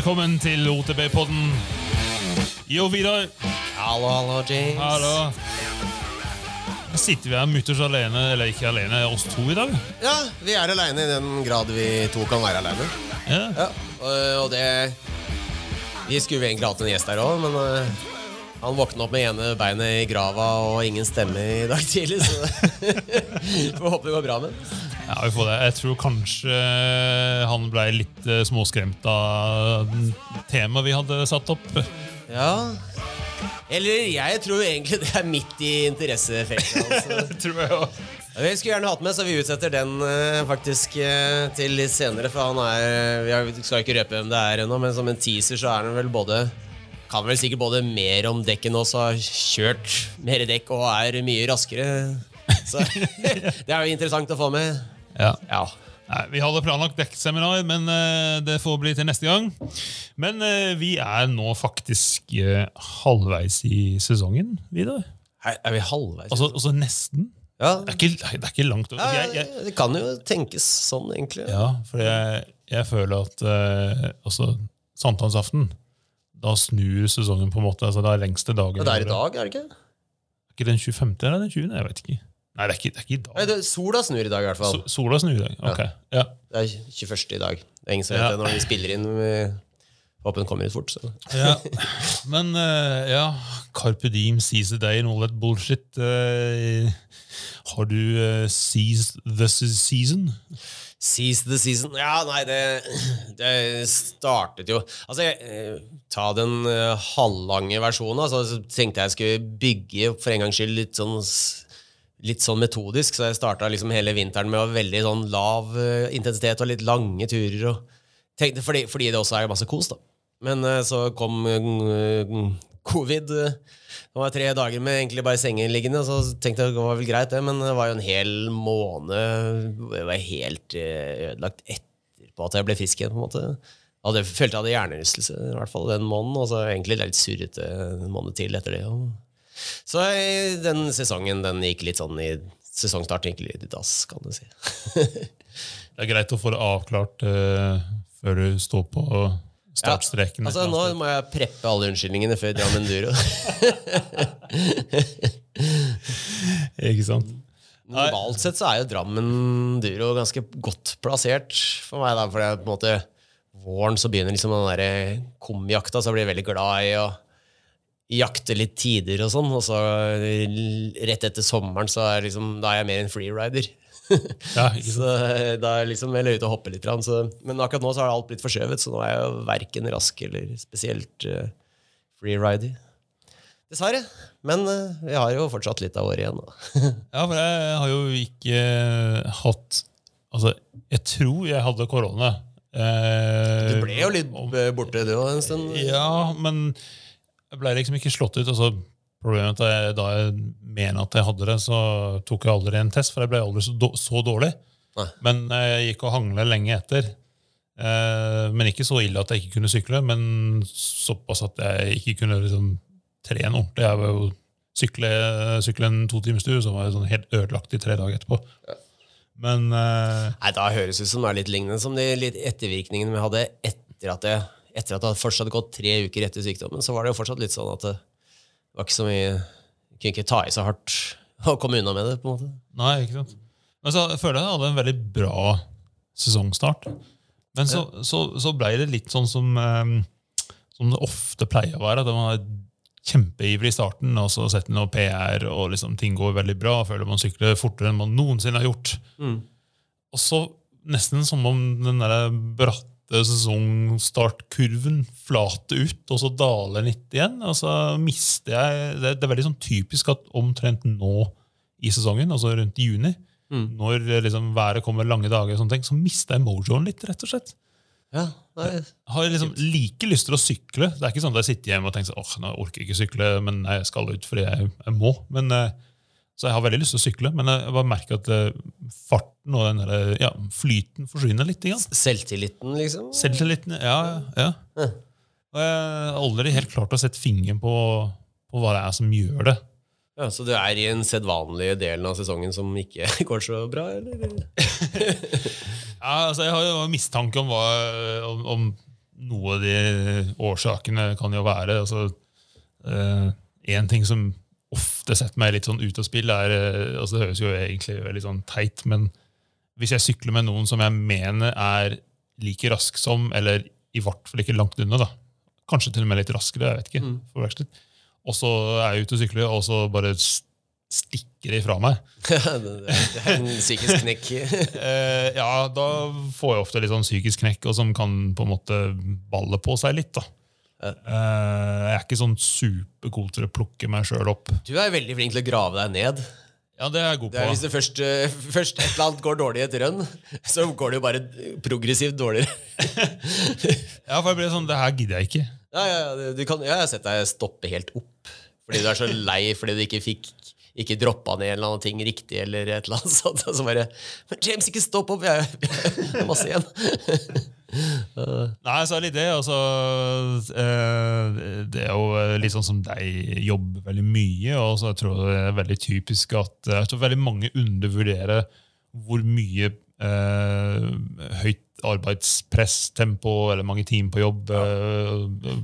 Velkommen til OTB-podden. Jo, Vidar. Hallo, hallo, James. Hallo. Sitter vi her mutters alene, eller ikke alene, oss to i dag? Ja, vi er aleine i den grad vi to kan være aleine. Ja. Ja, og, og det Vi skulle egentlig hatt en gjest her òg, men øh, han våkna opp med ene beinet i grava og ingen stemme i dag tidlig, så får håpe det går bra med. Ja, vi får det. Jeg tror kanskje han ble litt eh, småskremt av temaet vi hadde satt opp. Ja. Eller jeg tror egentlig det er midt i interessefeltet altså. tror jeg også. Vi skulle gjerne hatt med, så vi utsetter den eh, faktisk eh, til litt senere. For han er Vi skal ikke røpe hvem det er ennå, men som en teaser så er han vel både Kan vel sikkert både mer om dekken også, har kjørt mer dekk og er mye raskere. Så det er jo interessant å få med. Ja. Ja. Nei, vi hadde planlagt dekkseminar, men uh, det får bli til neste gang. Men uh, vi er nå faktisk uh, halvveis i sesongen, Vidar. Er vi halvveis? Altså, altså nesten. ja. Det er ikke, det er ikke langt over. Jeg, jeg, det kan jo tenkes sånn, egentlig. ja, for jeg, jeg føler at også sankthansaften Da snur sesongen på en måte. altså Det er lengste dagen. Ja, det er i dag, er det ikke? Er ikke den 25. eller den 20.? Jeg vet ikke. Nei, det er ikke, det er ikke i dag. Nei, det, sola snur i dag, i hvert fall. So- Sola snur i dag. Ok. Ja. Det er 21. i dag. Det er ingen som vet det når vi spiller inn. Vi håper den kommer ut fort. Så. ja. Men uh, ja, Carpe Diem, seize the day and all that bullshit. Uh, har du uh, seized the season? Seize the season Ja, nei, det, det startet jo Altså, jeg, ta den halvlange versjonen. Altså, så tenkte jeg skulle bygge for en gangs skyld litt sånn Litt sånn metodisk, så jeg starta liksom hele vinteren med veldig sånn lav eh, intensitet og litt lange turer. Og tenkte, fordi, fordi det også er masse kos, da. Men eh, så kom eh, covid. eh, Det var tre dager med egentlig bare sengeliggende, så tenkte jeg det var vel greit, det. Men det var jo en hel måned Jeg var helt ødelagt etterpå at jeg ble frisk igjen. på en måte. Jeg det følte jeg hadde hjernerystelse i hvert fall den måneden, og så egentlig litt surrete en måned til etter det. og- Så den sesongen den gikk litt sånn i Sesongstarten gikk litt i dass, kan du si. Det er greit å få det avklart uh, før du står på startstreken. Altså, nå må jeg preppe alle unnskyldningene før Drammen Duro. Ikke sant? Normalt sett så er jo Drammen Duro ganske godt plassert for meg. da, er på en måte våren så begynner liksom den der komjakta, så blir veldig glad i å jakte litt tider og sånn. Og så rett etter sommeren så er, liksom, da er jeg mer en freerider. Ja. Så eh, da er liksom jeg løy ute og hopper litt. Så, men akkurat nå så har alt blitt forskjøvet, så nå er jeg jo verken rask eller spesielt uh, freerider. Dessverre. Men uh, vi har jo fortsatt litt av året igjen. Ja, for jeg har jo ikke eh, hatt Altså, jeg tror jeg hadde korona. Eh, Du ble jo litt eh, borte, du òg, en stund. Ja, men jeg ble liksom ikke slått ut. Altså, problemet er at jeg, da jeg mener at jeg hadde det, så tok jeg aldri en test, for jeg ble aldri så, så dårlig. Nei. Men jeg gikk og hangla lenge etter. Eh, men ikke så ille at jeg ikke kunne sykle, men såpass at jeg ikke kunne liksom, trene ordentlig. Jeg var jo sykle, sykle en to timers tur, så var jeg sånn helt ødelagt i tre dager etterpå. Men eh, Nei, Da høres det ut som det er litt lignende som de litt ettervirkningene vi hadde etter at det etter at det først hadde gått tre uker etter sykdommen. Så var det jo fortsatt litt sånn at det var ikke så mye Kunne ikke ta i så hardt å komme unna med det. på en måte. Nei, ikke sant. Men så jeg føler jeg hadde en veldig bra sesongstart. Men så, så, så ble det litt sånn som, eh, som det ofte pleier å være. At man er kjempeivrig i starten, og så setter man PR, og liksom ting går veldig bra. Føler man sykler fortere enn man noensinne har gjort. Og så nesten som om den der bratte sesongstartkurven flater ut, og så daler den litt igjen. Og så mister jeg Det, det er veldig sånn typisk at omtrent nå i sesongen, altså rundt i juni, når eh, liksom været kommer lange dager, og sånne ting, så mister jeg mojoen litt, rett og slett. Ja, nei, Har liksom like lyst til å sykle. Det er ikke sånn at jeg sitter hjemme og tenker sånn, åh, nå orker jeg ikke sykle, men jeg skal ut fordi jeg, jeg må. Men, eh, så jeg har veldig lyst til å sykle, men jeg bare merker at eh, farten og den der, ja, flyten forsvinner litt. Igjen. Selvtilliten, liksom? Selvtilliten, ja, ja. ja. Og jeg har aldri helt klart å sette fingeren på, på hva det er som gjør det. Ja, Så du er i en sedvanlig delen av sesongen som ikke går så bra, eller? Ja, altså Jeg har jo mistanke om, hva, om, om noe av de årsakene kan jo være altså, En ting som ofte setter meg litt sånn ut av spill, er eh, altså Det høres jo egentlig veldig sånn teit, men hvis jeg sykler med noen som jeg mener er like rask som, eller i hvert fall ikke langt unna, da. kanskje til og med litt raskere, jeg vet ikke, forvekslet. og så er jeg ute og sykler, og så bare stikker de fra meg. det det er en psykisk knekk. Eh, ja, da får jeg ofte litt sånn psykisk knekk, og som kan på en måte balle på seg litt. da. Ja. Eh, jeg er ikke sånn supergod til å plukke meg sjøl opp. Du er veldig flink til å grave deg ned. Ja, det er jeg god Det er på. Hvis det først, eh, først et eller annet går dårlig i et rønn, så går det jo bare progressivt dårligere. Ja, for jeg ble sånn, Det her gidder jeg ikke. Ja, ja, ja, du kan, jeg har sett deg stoppe helt opp fordi du er så lei fordi du ikke fikk ikke droppa ned en eller annen ting riktig. eller et eller annet sånt. Så bare Men James, ikke stopp opp! Jeg jeg har masse igjen. Nei, så er det litt det. Altså, eh, det er jo litt sånn som deg jobber veldig mye, og så jeg tror det er veldig typisk at jeg tror veldig mange undervurderer hvor mye eh, høyt arbeidspress, tempo eller mange timer på jobb ja.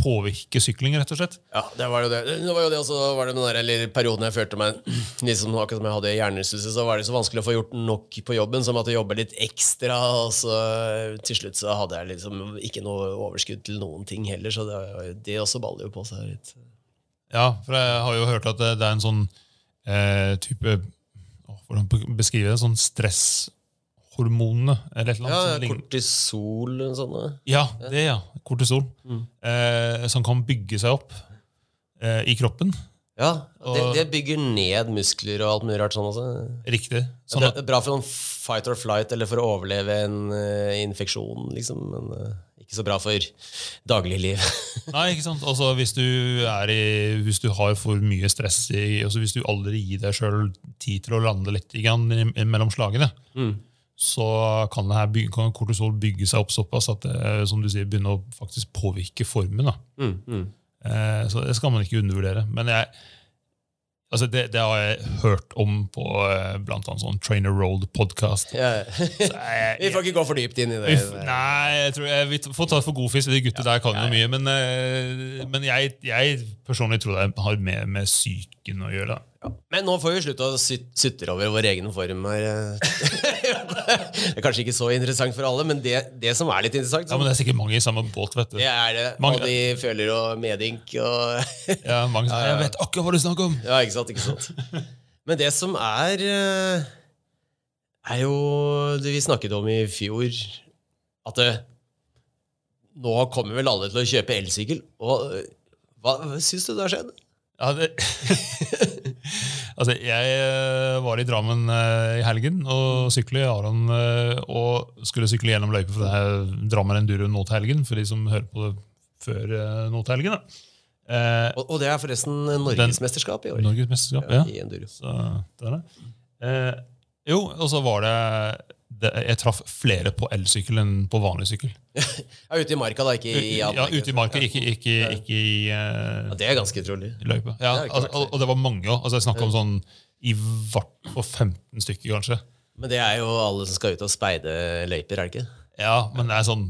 påvirker sykling, rett og slett. Ja, det var jo det. Det var jo det også, var det den der, eller perioden jeg følte meg liksom, Akkurat som jeg hadde hjernerystelse, så var det så vanskelig å få gjort nok på jobben, så jeg måtte jobbe litt ekstra. Og så til slutt så hadde jeg liksom ikke noe overskudd til noen ting heller, så det, det også baller jo på seg litt. Ja, for jeg har jo hørt at det, det er en sånn eh, type hvordan Hvordan beskrive det? Sånn stresshormonene, eller et eller annet. ja, kortisol og sånne. Ja, det, ja. Kortisol. Mm. Eh, som kan bygge seg opp eh, i kroppen. Ja, det, Og- det bygger ned muskler og alt mulig rart sånn også. Riktig. Sånn Det at, er bra for noen fight or flight eller for å overleve en uh, infeksjon, liksom. Men uh, ikke så bra for dagligliv. nei, ikke sant? Altså, hvis, du i, hvis du har for mye stress i, altså Hvis du aldri gir deg sjøl tid til å lande litt mellom slagene, Mm. Så kan, bygge, kan kortisol bygge seg opp såpass at det som du sier, begynner å faktisk påvirke formen. Mm, mm. Eh, Så det skal man ikke undervurdere. Men jeg, altså det, det har jeg hørt om på eh, blant annet sånn Trainer Road-podkast. Ja. Vi får ikke gå for dypt inn i det. Nei, jeg tror jeg vi får ta det for god fisk. De gutta der kan jo mye. Men, eh, men jeg, jeg personlig tror det har mer med psyken å gjøre. da. Men nå får vi slutte å syt- sutre over vår egen form her. Det er kanskje ikke så interessant for alle, men det, det som er litt interessant, Ja, men Det er sikkert mange i samme båt. vet du. det er det. Mange- Og de føler og medink og Ja, mange som, Jeg vet akkurat hva du snakker om! Ja, ikke sant, ikke sant. Men det som er eh, Er jo det vi snakket om i fjor, at det, nå kommer vel alle til å kjøpe elsykkel. Og eh, hva, hva syns du det har skjedd? Ja, det, altså, jeg eh, var i Drammen eh, i helgen og sykla i Aron eh, og skulle sykle gjennom løypa for det Drammen Enduro nå til helgen, for de som hører på det før nå til helgen. da. Eh, Og, og det er forresten norgesmesterskap i år. Norgesmesterskap, Ja, ja. I enduro. Så det det. Eh, jo, og så var det, det Jeg traff flere på elsykkel enn på vanlig sykkel. Ja, ute i marka, da, ikke i Ja, ute i marka, ikke, ikke, ikke i uh, Ja, det er ganske utrolig. løypa. Ja, Det altså, og, og det var mange òg. Altså, jeg snakka om sånn i hvert på 15 stykker, kanskje. Men det er jo alle som skal ut og speide løyper, er det ikke? Ja, men det er sånn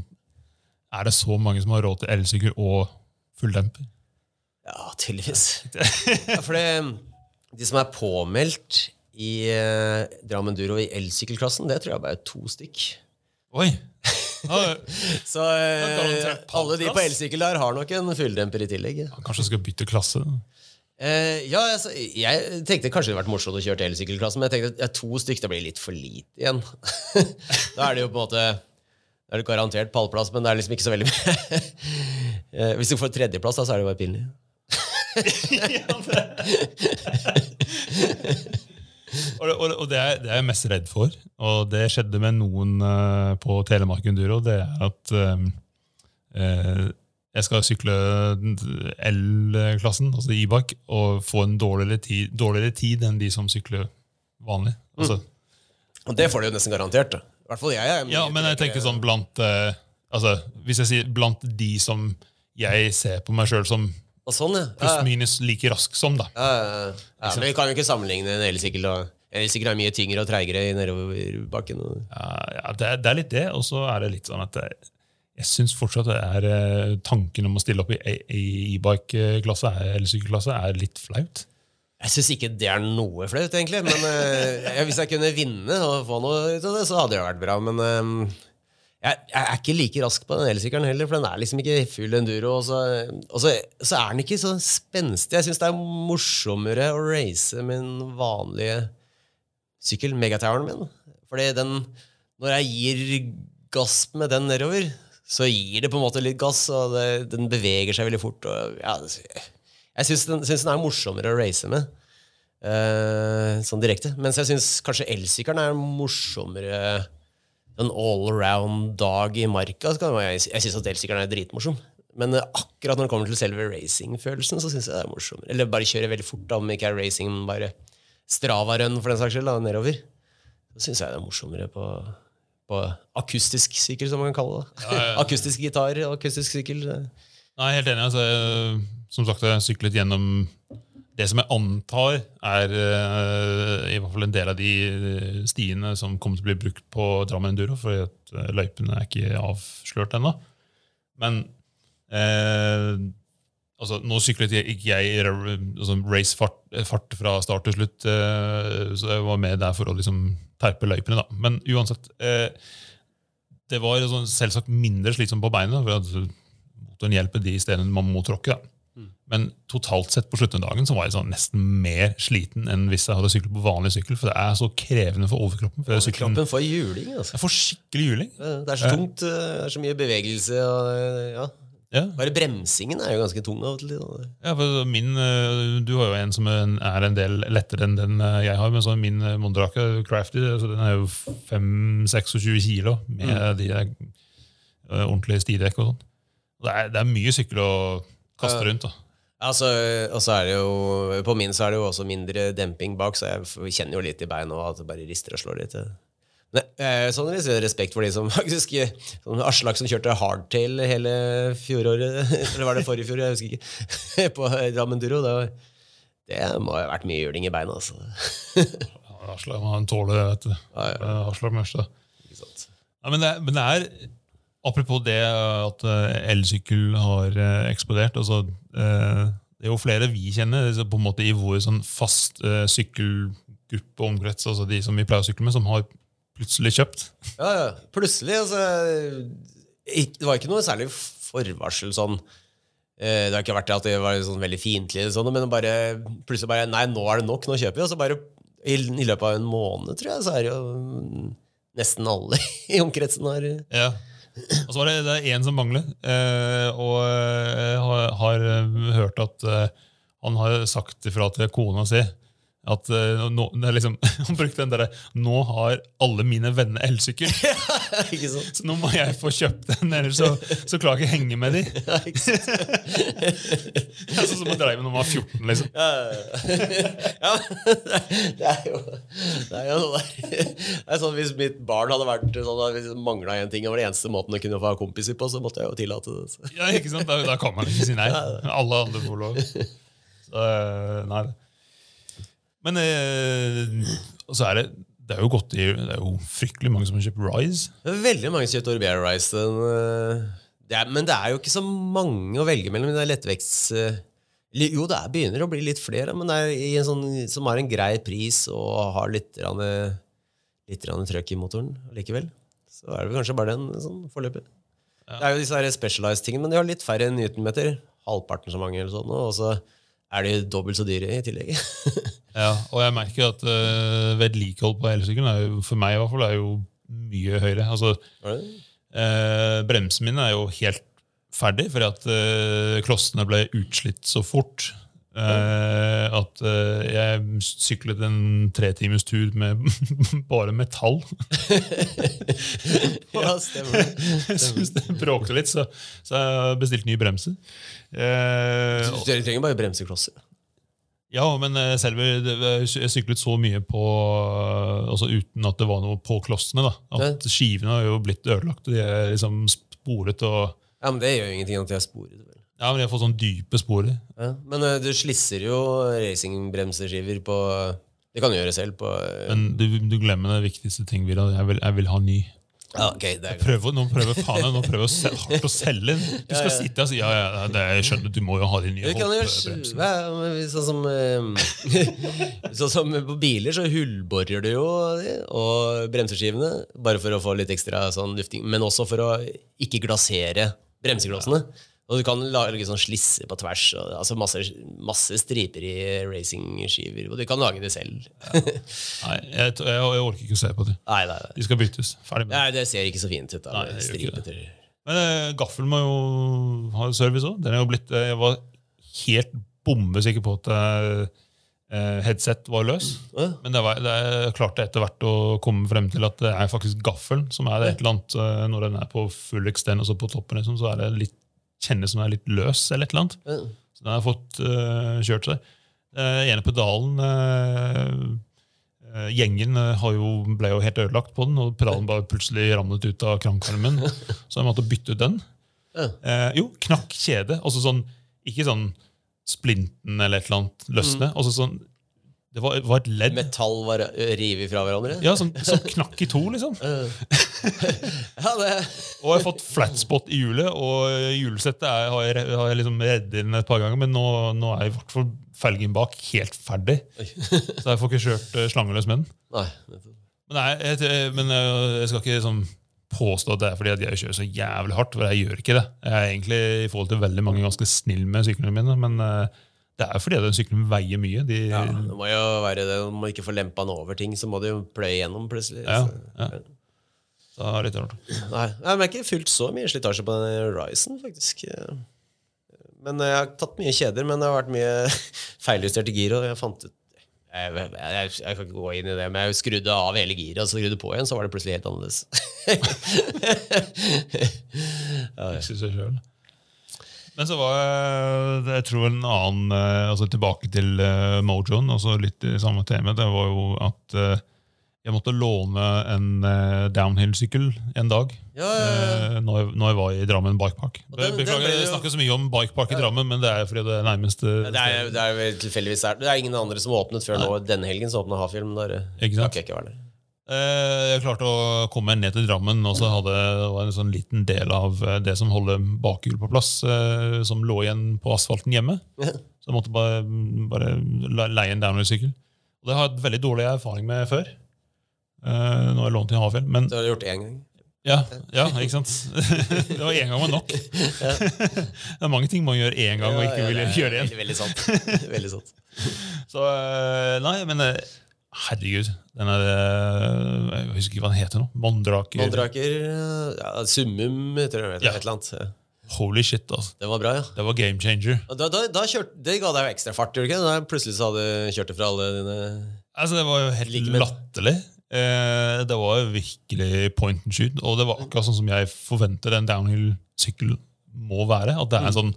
Er det så mange som har råd til elsykkel og fulldemper? Ja, tydeligvis. Ja, for det, de som er påmeldt i eh, Drammen Duro i elsykkelklassen, det tror jeg bare er to stykk. Oi! Så eh, alle de på elsykkel der har nok en fulldemper i tillegg. kanskje du skal bytte klasse? Eh, ja, altså, jeg tenkte kanskje det hadde vært morsomt å kjøre til elsykkelklassen, men jeg tenkte at ja, to stykk det blir litt for lite igjen. da er det jo på en måte Da er det garantert pallplass, men det er liksom ikke så veldig mye. Eh, Hvis du får tredjeplass, da, så er det jo bare pinlig. ja, det- og, det- og det, er, det er jeg mest redd for, og det skjedde med noen uh, på Telemark Enduro, det er at eh, jeg skal sykle L-klassen, altså e-bike, og få en dårligere tid, dårligere tid enn de som sykler vanlig. Altså, Og det får du jo nesten garantert. I hvert fall jeg. jeg Ja, men jeg tenker sånn blant uh, altså, Hvis jeg sier blant de som jeg ser på meg sjøl som Og sånn, ja. Pluss-minus like rask som, da. Ja, ja, ja. men vi kan jo ikke sammenligne en elsykkel. og- elsykkel er mye tyngre og treigere i bakken. og- Ja, ja, det, er- det er litt det, og så er det litt sånn at jeg, jeg syns fortsatt det er eh, tanken om å stille opp i e- i e-bike-klasse eller sykkelklasse er litt flaut. Jeg syns ikke det er noe flaut, egentlig. Men eh, hvis jeg kunne vinne og få noe ut av det, så hadde det vært bra. Men eh, jeg, jeg er ikke like rask på den elsykkelen heller, for den er liksom ikke full enduro. Og så, og så, så er den ikke så spenstig. Jeg syns det er morsommere å race med en vanlig sykkel, megatoweren min. Fordi den, når jeg gir gass med den nedover, så gir det på en måte litt gass, og det, den beveger seg veldig fort. Og, ja, jeg syns den, den er morsommere å race med. Uh, sånn direkte. Mens jeg syns kanskje elsykkelen er morsommere en all around dag i marka. Så kan jeg jeg syns at elsykkelen er dritmorsom. Men eh, akkurat når det kommer til selve racingfølelsen, så syns jeg det er morsommere. Eller bare kjøre veldig fort, da, om ikke er racing, men bare Strava-run for den saks skyld, da, nedover. Så syns jeg det er morsommere på, på akustisk sykkel, som man kan kalle det. Ja, ja, ja. Akustisk gitar akustisk sykkel. Nei, helt enig. Altså, jeg- som sagt, jeg har syklet gjennom det som jeg antar er uh, i hvert fall en del av de eh, stiene som kommer til å bli brukt på Drammen Enduro, for at eh, løypene er ikke avslørt ennå. Men uh, altså, nå syklet jeg, ikke jeg altså, racefart fra start til slutt, uh, så jeg var med der for å liksom terpe løypene. da. Men uansett Det var sånn, selvsagt mindre slitsomt på beina. for motoren hjelper de stedene man må tråkke. da. Men totalt sett på slutten av dagen så var jeg sånn nesten mer sliten enn hvis jeg hadde syklet på vanlig sykkel. For det er så krevende for overkroppen. For overkroppen får juling, altså. jeg får skikkelig juling. Det er så tungt, eh, det er så mye bevegelse. Og, eh, ja. Ja, Bare bremsingen er jo ganske tung av og til. ja, for min, eh, Du har jo en som er en del lettere enn den jeg har. Men så min Mondrake Crafty så den er jo 5-26 kilo med de der eh, ordentlige stidekk og sånn. Det det er mye sykkel å kaste rundt. da. Altså, og så er det jo, På min så er det jo også mindre demping bak, så jeg kjenner jo litt i beina at det bare rister og slår litt. Men eh, sånn jeg respekt for de som faktisk sånn Aslak som kjørte hardtail hele fjoråret, eller var det forrige fjor, jeg husker ikke, på Drammen Duro. Det, var- det må ha vært mye juling i beina. Altså. Aslak han tåler det. vet du. Ja, ja. Eh, Aslak Mørstad. Ja, men, det, men det er Apropos det at eh, elsykkel har eh, eksplodert. Altså, eh, det er jo flere vi kjenner på en måte i vår sånn fast eh, sykkelgruppe omkrets, altså de som vi pleier å sykle med, som har plutselig kjøpt. Ja, ja. Plutselig, altså Det var ikke noe særlig forvarsel sånn eh, Det har ikke vært at det var sånn veldig fiendtlig, sånn, men bare, plutselig bare Nei, nå er det nok, nå kjøper vi. Og så bare i, i løpet av en måned, tror jeg, så er det jo nesten alle i omkretsen har Ja. Og så var det, det én som mangler, eh, og har, har eh, hørt at eh, han har sagt ifra til kona si at eh, nå, liksom, Han brukte den derre 'Nå har alle mine venner elsykkel'. Ja. Så nå må jeg få kjøpt den, ellers så, så klarer jeg ikke henge med de. Ja? Det er sånn som å dreie med når man var 14. liksom. Ja, det er jo Det er jo noe. Det er sånn Hvis mitt barn hadde vært sånn hvis det mangla en ting, og var det eneste måten å kunne få ha kompiser på, så måtte jeg jo tillate det. Ja, ikke sant? Da, da kan man ikke si nei. Alle andre får lov. Så, eh, nei. Men eh, så er det det er jo godt det er jo fryktelig mange som har kjøpt Rise. Det er veldig mange som har kjøpt Orbea Rise. Den, eh, det er, men det er jo ikke så mange å velge mellom. Det er lettvekts... eh, Jo, det er, begynner å bli litt flere, men det er i en sånn, som har en grei pris og har litt, litt trøkk i motoren likevel. Så er det vel kanskje bare den sånn foreløpig. Det er jo disse her specialized tingene, men de har litt færre newtonmeter. Halvparten så mange, eller sånn, og så er de dobbelt så dyre i tillegg. Ja, og jeg merker at uh, vedlikehold på elsykkelen er for meg i hvert fall er jo mye høyere. Altså, uh, bremsen min er jo helt ferdig, fordi at uh, klossene ble utslitt så fort. Eh, at uh, jeg syklet en tretimers tur med bare metall. ja, stemmer det. Jeg synes det bråkte litt, så, så jeg har bestilt nye bremser. Uh, Du trenger bare bremseklosser. ja, men selve Jeg syklet så mye på altså uten at det var noe på klossene. da. At Skivene har jo blitt ødelagt. og De er liksom sporet og Ja, men det gjør jo ingenting at de er sporet. Ja, men har fått sånn dype sporer. Ja. Men uh, du slisser jo racingbremseskiver på Det kan du gjøre selv på Uh, Men du, du glemmer det viktigste ting, Vidar. Jeg vil, jeg vil ha ny. Ja, okay, det er Prøv, å- nå prøver faen jeg, nå prøver jeg hardt å selge den. Du skal sitte og si ja, ja, det, jeg skjønner, du må jo ha de nye hoppbremsene. Sånn som eh, Sånn som på biler, så hullborer du jo og bremseskivene, bare for å få litt ekstra sånn lufting, men også for å ikke glasere bremseklossene. Og du kan lage sånn slisser på tvers, og, altså masse, masse striper i racingskiver, og du kan lage det selv. Nei, jeg, jeg, jeg orker ikke å se på det. nei, nei, nei. De skal byttes. Ferdig med det. Nei, det ser ikke så fint ut. da, Nei, med det gjør ikke stripete. Men eh, gaffelen må jo ha service òg. Er eh, Jeg var helt bombesikker på at eh, headset var løs. Ja. Men det, var, det klarte etter hvert å komme frem til at det er faktisk gaffelen som er det et eller annet eh, når den er på full extend, og så på toppen liksom, så er det litt kjennes som den er litt løs. eller et eller annet. Mm. Så den har fått uh, kjørt seg. Uh, ene pedalen uh, eh, Gjengen eh, har jo, ble jo helt ødelagt på den, og pedalen bare plutselig ramlet ut av krankarmen. så jeg måtte bytte ut den. Jo, knakk kjede. Altså sånn, ikke sånn splinten eller et eller annet løsne. Altså sånn, det var, var et ledd Metall var revet fra hverandre? ja, som, som knakk i to, liksom. Ja, det Og jeg har fått flatspot i hjulet, og hjulsettet er, har jeg, har jeg liksom reddet inn et par ganger, men nå, nå er i hvert fall felgen bak helt ferdig. Så jeg får ikke kjørt eh, slangeløs med den. Nei. Men, nei, jeg, men jeg, skal ikke liksom påstå at det er fordi at jeg kjører så jævlig hardt, for jeg gjør ikke det. Jeg er egentlig i forhold til veldig mange ganske snill med syklene mine, men eh, det er fordi den sykkelen veier mye. De, Ja, det må jo være det. Om må ikke få lempa den over ting, så må du jo pløye gjennom plutselig. ja, ja. Så- er det litt rart. Nei, jeg har ikke fulgt så mye slitasje på den Ryzen, faktisk. Men jeg har tatt mye kjeder, men det har vært mye feiljusterte gir, og jeg fant ut jeg, jeg, jeg, jeg kan ikke gå inn i det, men jeg skrudde av hele giret, og så skrudde på igjen, så var det plutselig helt annerledes. ja, ja. Fikse seg selv. Men så var jeg, jeg tror en annen eh, altså Tilbake til uh, Mojoen, altså litt i samme tema. Det var jo at eh, jeg måtte låne en downhill-sykkel en dag. Ja, ja, ja. eh, når, jeg, når jeg var i Drammen Bikepark. Den- den Beklager, ble jeg snakker så mye om Bikepark i Drammen, men det er fordi det er nærmeste Det er, det er tilfeldigvis der. Det er ingen andre som åpnet før nå. Denne helgen så åpna Hafjell, men der Ikke sant? rakk jeg ikke være der. Eh, Jeg klarte å komme meg ned til Drammen, og så hadde det var en sånn liten del av eh, det som holder bakhjul på plass, eh, som lå igjen på asfalten hjemme. Så jeg måtte bare, bare leie en downhill-sykkel. Og Det har jeg hatt veldig dårlig erfaring med før. Nå har jeg lånt i Havfjell. Men Det har du gjort én gang. ja, ja, ikke sant? Det var én gang var nok. Det er mange ting man gjør én gang og ikke vil vil det gjøre igjen. Veldig, veldig sant. veldig sant. Så nei, men herregud. Den er, eh, jeg husker ikke hva den heter nå. Mondraker. Mondraker ja, Summum, heter det. Ja. Et eller annet. Holy shit, altså. Det var bra, ja. Det var game changer. Da, da, da kjørte, det ga deg jo ekstra fart, gjorde det ikke? Da plutselig så hadde du kjørt det fra alle dine Altså, Det var jo helt Like latterlig. Eh, det var jo virkelig point and shoot. Og det var akkurat sånn som jeg forventer en downhill-sykkel må være. At det er en sånn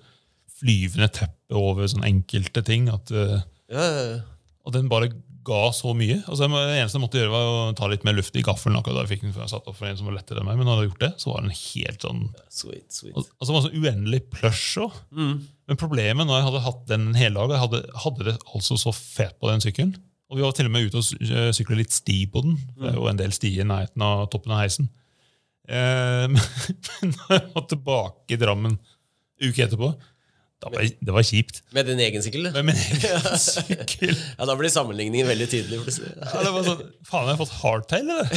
flyvende teppe over sånn enkelte ting. At, eh, Ja, ja, ja. og den bare ga så mye. Altså, det eneste jeg måtte gjøre, var å ta litt mer luft i gaffelen. akkurat da jeg fikk den før jeg satt opp for en som var lettere enn meg. Men når jeg hadde gjort det, så var den helt sånn Sweet, sweet. Og var så uendelig plush òg. Men problemet når jeg hadde hatt den en hel dag, jeg hadde, hadde det altså så fett på den sykkelen. Og vi var til og med ute og eh, sykla litt sti på den. Det er jo en del sti i nærheten av toppen av heisen. Eh, men når jeg var tilbake i Drammen uke etterpå, da var det, det var kjipt. Med din egen sykkel. Med min egen sykkel. Ja, da blir sammenligningen veldig tydelig. plutselig. Ja, det var sånn, Faen, har fått hardtail, eller?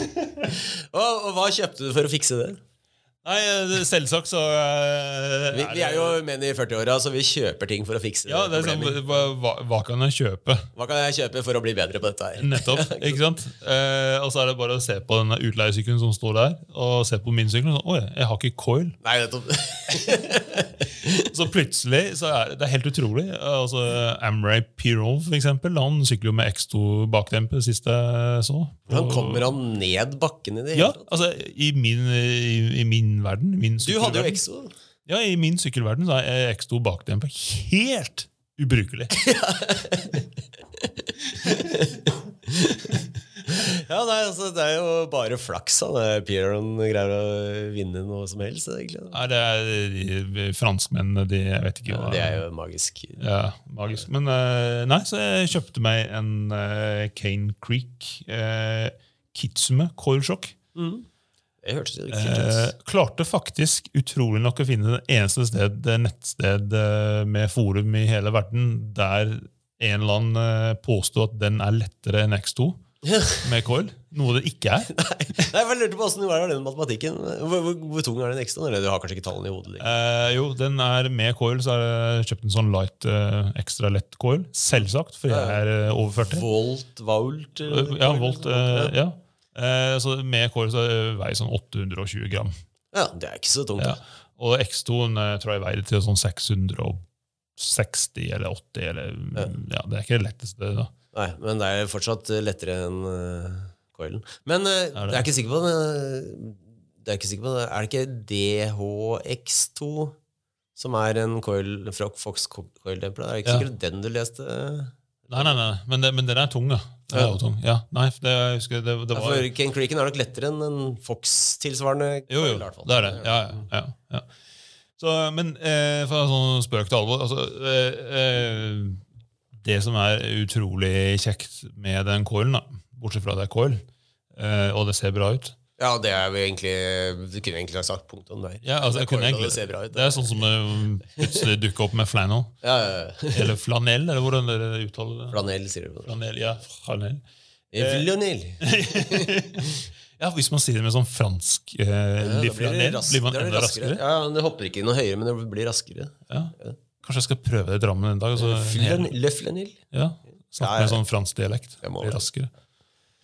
Og, og hva kjøpte du for å fikse det? Nei, eh, selvsagt så eh, Vi, vi er jo menn i 40-åra, så vi kjøper ting for å fikse Ja, det er sånn, hva, hva, kan jeg kjøpe? Hva kan jeg kjøpe for å bli bedre på dette her? Nettopp. ikke sant? Eh, og så er det bare å se på den utleiesykkelen som står der, og se på min sykkel. og Oi, jeg har ikke coil. Nei, nettopp. Så plutselig så er det, det er helt utrolig. Altså, Amray Pirov, for eksempel, han sykler jo med X2 bakdemper sist jeg så. Hvordan kommer han ned bakken i det Ja, hele tatt? altså, i min, i, i min verden min Du hadde jo Exo. Ja, I min sykkelverden så er X2 på helt ubrukelig. Ja, nei, altså, det er jo bare flaks han Pieron greier å vinne noe som helst. egentlig. Nei, det er de franskmennene, de Jeg vet ikke hva Det er jo magisk. Ja, magisk. Men eh, nei, så jeg kjøpte meg en Kane Creek eh, Kitsume coilshock. Mm. Det hørtes kult ut. Eh, klarte faktisk utrolig nok å finne det eneste sted, det nettsted eh, med forum i hele verden der en eller annen eh, påsto at den er lettere enn X2 med coil. Noe det ikke er. Nei, jeg lurte på hvordan det var den matematikken. Hvor, hvor, hvor tung er den ekstra? Eller du har kanskje ikke tallene i hodet? Eh, jo, den er med coil, så har jeg kjøpt en sånn light eh, ekstra lett coil. Selvsagt, for jeg er over 40. Volt, volt Ja, volt, eh, ja. Eh, så med coil så veier sånn 820 gram. Ja, det er ikke så tungt. Ja. Og X2 eh, tror jeg veier til sånn 660 eller 80. Eller, ja. Det er ikke det letteste. da. Nei, men det er fortsatt eh, lettere enn uh, coilen. Men uh, Er det? jeg er ikke sikker på det. det er, ikke sikker på det. er det ikke DHX2 som er en coil fra Fox coil-dempler? Er det ikke Ja. sikkert den du leste? Nei, nei, nei, men, det, men den er tung, da. Det er jo tung. Ja, nei, det, jeg husker det, det Ja, var for Ken Creeken er nok lettere enn en Fox-tilsvarende Jo, jo, det er det. Ja, ja, ja, ja. Så, men eh, for sånn spøk til alvor altså, eh, eh, Det som er utrolig kjekt med den coilen, bortsett fra at det er coil, eh, og det ser bra ut Ja, det er jo egentlig Du kunne egentlig ha sagt punktum der. ja, altså, Det egentlig, det bra ut. Det er sånn som eh, plutselig dukker opp med flannel. Ja, ja, ja. Eller flanell, eller hvordan dere uttaler det. Flanell, sier du. Flanell, ja, flanell. Flanell. Ja, Hvis man sier det med sånn fransk eh, Ja, blir flanell, ras- blir man enda raskere. Ja, det hopper ikke noe høyere, men det blir raskere. Ja. Kanskje jeg skal prøve det i Drammen en dag. Altså, hel- Le flanell. Ja, Snakke med sånn fransk dialekt. Blir raskere.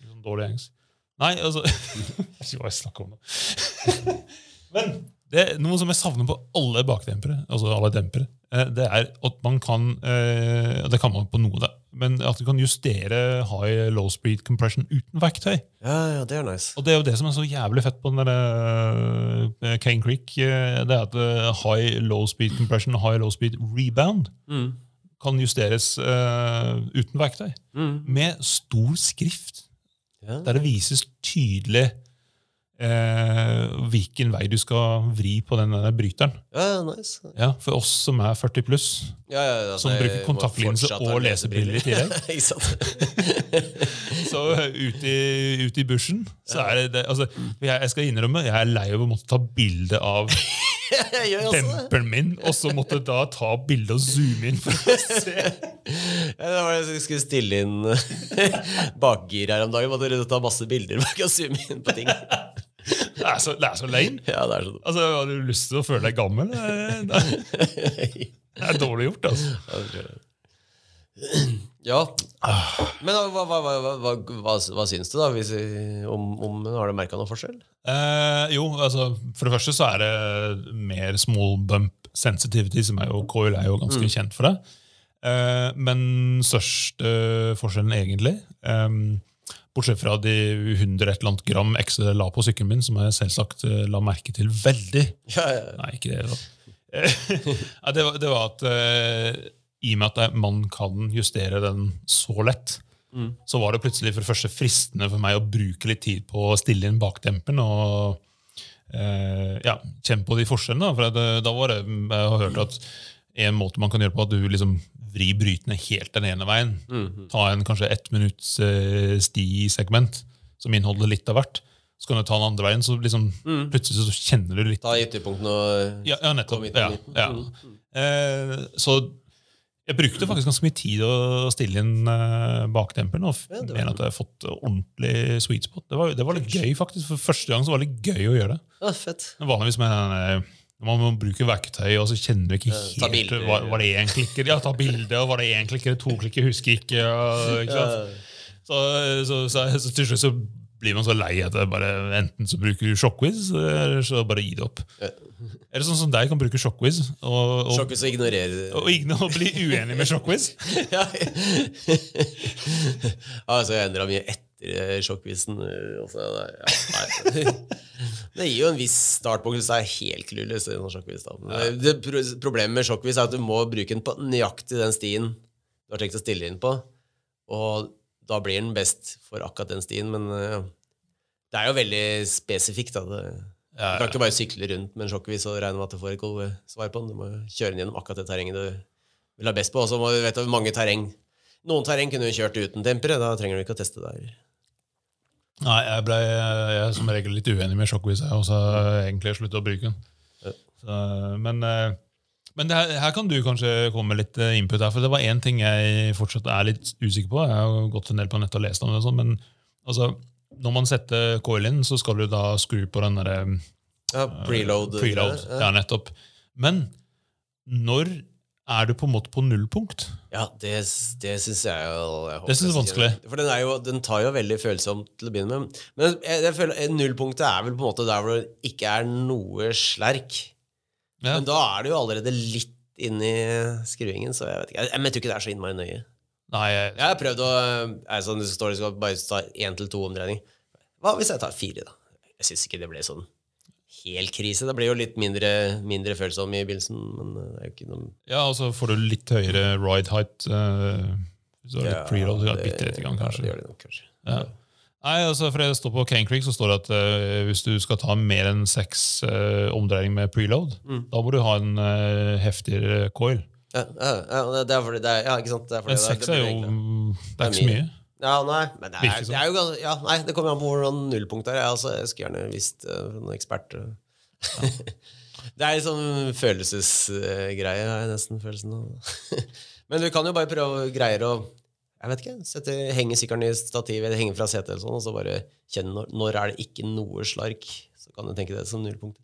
Sånn dårlig engelsk. Nei, altså Jeg vet ikke hva jeg snakker om nå. Men det er noe som jeg savner på alle bakdempere, altså alle dempere, eh, det er at man kan eh, Det kan man på noe, da, men at du kan justere high low speed compression uten verktøy. Ja, ja, det er nice. Og det er jo det som er så jævlig fett på den der uh, Cane Creek. eh, det er at eh, high low speed compression og high low speed rebound Mm. kan justeres eh, uten verktøy. Mm. Med stor skrift, Ja. der det vises tydelig eh, hvilken vei du skal vri på den bryteren. ja, ja, nice. Ja, For oss som er 40 pluss, Ja, ja, som bruker kontaktlinse og lesebriller i tillegg, så ute i, ut i bushen så er det, det altså, jeg, jeg skal innrømme, jeg er lei av å måtte ta bilde av jeg også min, og så måtte da ta bilde og zoome inn for å se. Ja, det var det jeg skulle stille inn bakgir her om dagen. Måtte ta masse bilder bak og zoome inn på ting. Det er så, det er så lame. Ja, det er sånn. Altså, Har du lyst til å føle deg gammel? Det er, det er dårlig gjort, altså. Ja. Men hva, hva, hva, hva, hva, syns du, da? Hvis, om, om Har du merka noen forskjell? Eh, jo, altså, for det første så er det mer small bump sensitivity, som er jo, coil er jo ganske kjent for det. Eh, men største forskjellen egentlig eh, Bortsett fra de 100 et eller annet gram ekstra la på sykkelen min, som jeg selvsagt eh, la merke til veldig. Ja, ja. Nei, ikke det. ja, det, var, det var at eh, i og med at man kan justere den så lett, Mm. så var det plutselig for det første fristende for meg å bruke litt tid på å stille inn bakdemperen og eh, ja, kjenne på de forskjellene. For det, da var det, jeg har hørt at en måte man kan gjøre på, at du liksom vrir brytene helt den ene veien. Mm. Ta en kanskje ett minutts eh, stisegment som inneholder litt av hvert. Så kan du ta den andre veien, så liksom, plutselig så kjenner du litt Ta ytterpunktene og ja, ja nettopp. Ja, ja. Mm. Eh, så jeg brukte faktisk ganske mye tid å stille inn eh, bakdemperen, og Ja, mener at jeg har fått ordentlig sweet spot. Det var, det var litt gøy, faktisk. For første gang så var det litt gøy å gjøre det. Ja, fett. Men Vanligvis med den, eh, når man bruker verktøy, og så kjenner du ikke helt bilder. var, var det én klikker. Ja, ta bilde, og var det én klikker, to klikker, husker ikke. Ikke sant? Så, så, så, så til slutt så blir man så lei at det bare, enten så bruker du Shockwiz, eller så bare gi det opp. Er det sånn som deg kan bruke Shockwiz og, og, Sjokk og ignorere og, ikke og bli uenig med Shockwiz? ja. altså, jeg endra mye etter eh, også, nei, ja. Det gir jo en viss startpunkt hvis det er helt clueless. Det pro problemet med shockwiz er at du må bruke den på nøyaktig den stien du har tenkt å stille inn på. Og da blir den best for akkurat den stien, men eh, det er jo veldig spesifikt. da. Du kan ikke bare sykle rundt med en sjokkvis og regne med at du får et godt svar på den. Du må kjøre den gjennom akkurat det terrenget du vil ha best på. Og så må du vite mange terreng. Noen terreng kunne du kjørt uten dempere. Da trenger du ikke å teste der. Nei, jeg ble jeg er som regel litt uenig med sjokkvis, og så har jeg egentlig sluttet å bruke den. Så, men eh, men det her, her kan du kanskje komme med litt eh, input, her, for det var én ting jeg fortsatt er litt usikker på. Jeg har gått en del på nettet og lest om det, sånn, men altså, når man setter coil inn, så skal du da skru på den derre Ja, preload. preload. Ja. Ja, nettopp. Men når er du på en måte på nullpunkt? Ja, det, det syns jeg jo jeg Det synes jeg er vanskelig. For den, jo, den tar jo veldig følsomt til å begynne med. Men jeg, jeg føler eh, nullpunktet er vel på en måte der hvor det ikke er noe slerk. Ja. Men da er du jo allerede litt inni skruingen, så jeg vet ikke. Jeg, jeg tror ikke det er så innmari nøye. Nei, jeg, Jeg har prøvd å altså, Det står det skal bare ta én til to omdreining. Hva hvis jeg tar fire, da? Jeg syns ikke det ble sånn helt krise. Det blir jo litt mindre, mindre følsom i begynnelsen, men det er jo ikke noe ja, og så får du litt høyere ride height. eh, hvis du har litt preload, så er det bitte lite grann, Ja, det gjør det nok, kanskje. Ja. Nei, altså for det står På Cane Creek så står det at uh, hvis du skal ta mer enn seks uh, omdreininger med preload, Mm. da må du ha en uh, heftigere coil. Ja, ja, ja, det- er fordi det er, ja, ikke sant? Det er fordi Men seks er jo Det er ikke så mye. Ja, nei, men det er, sånn. det er jo ja, Nei, det kommer an på hvordan nullpunktet er. Jeg, altså, jeg skulle gjerne visst uh, noen ekspert ja. Det er sånn følelsesgreie, har jeg nesten følelsen av. men du kan jo bare prøve greier å jeg vet ikke, setter, henger sykkelen i stativet, eller henger fra setet, eller sånn, og så bare kjenner når, når er det ikke noe slark. Så kan du tenke det som nullpunkt.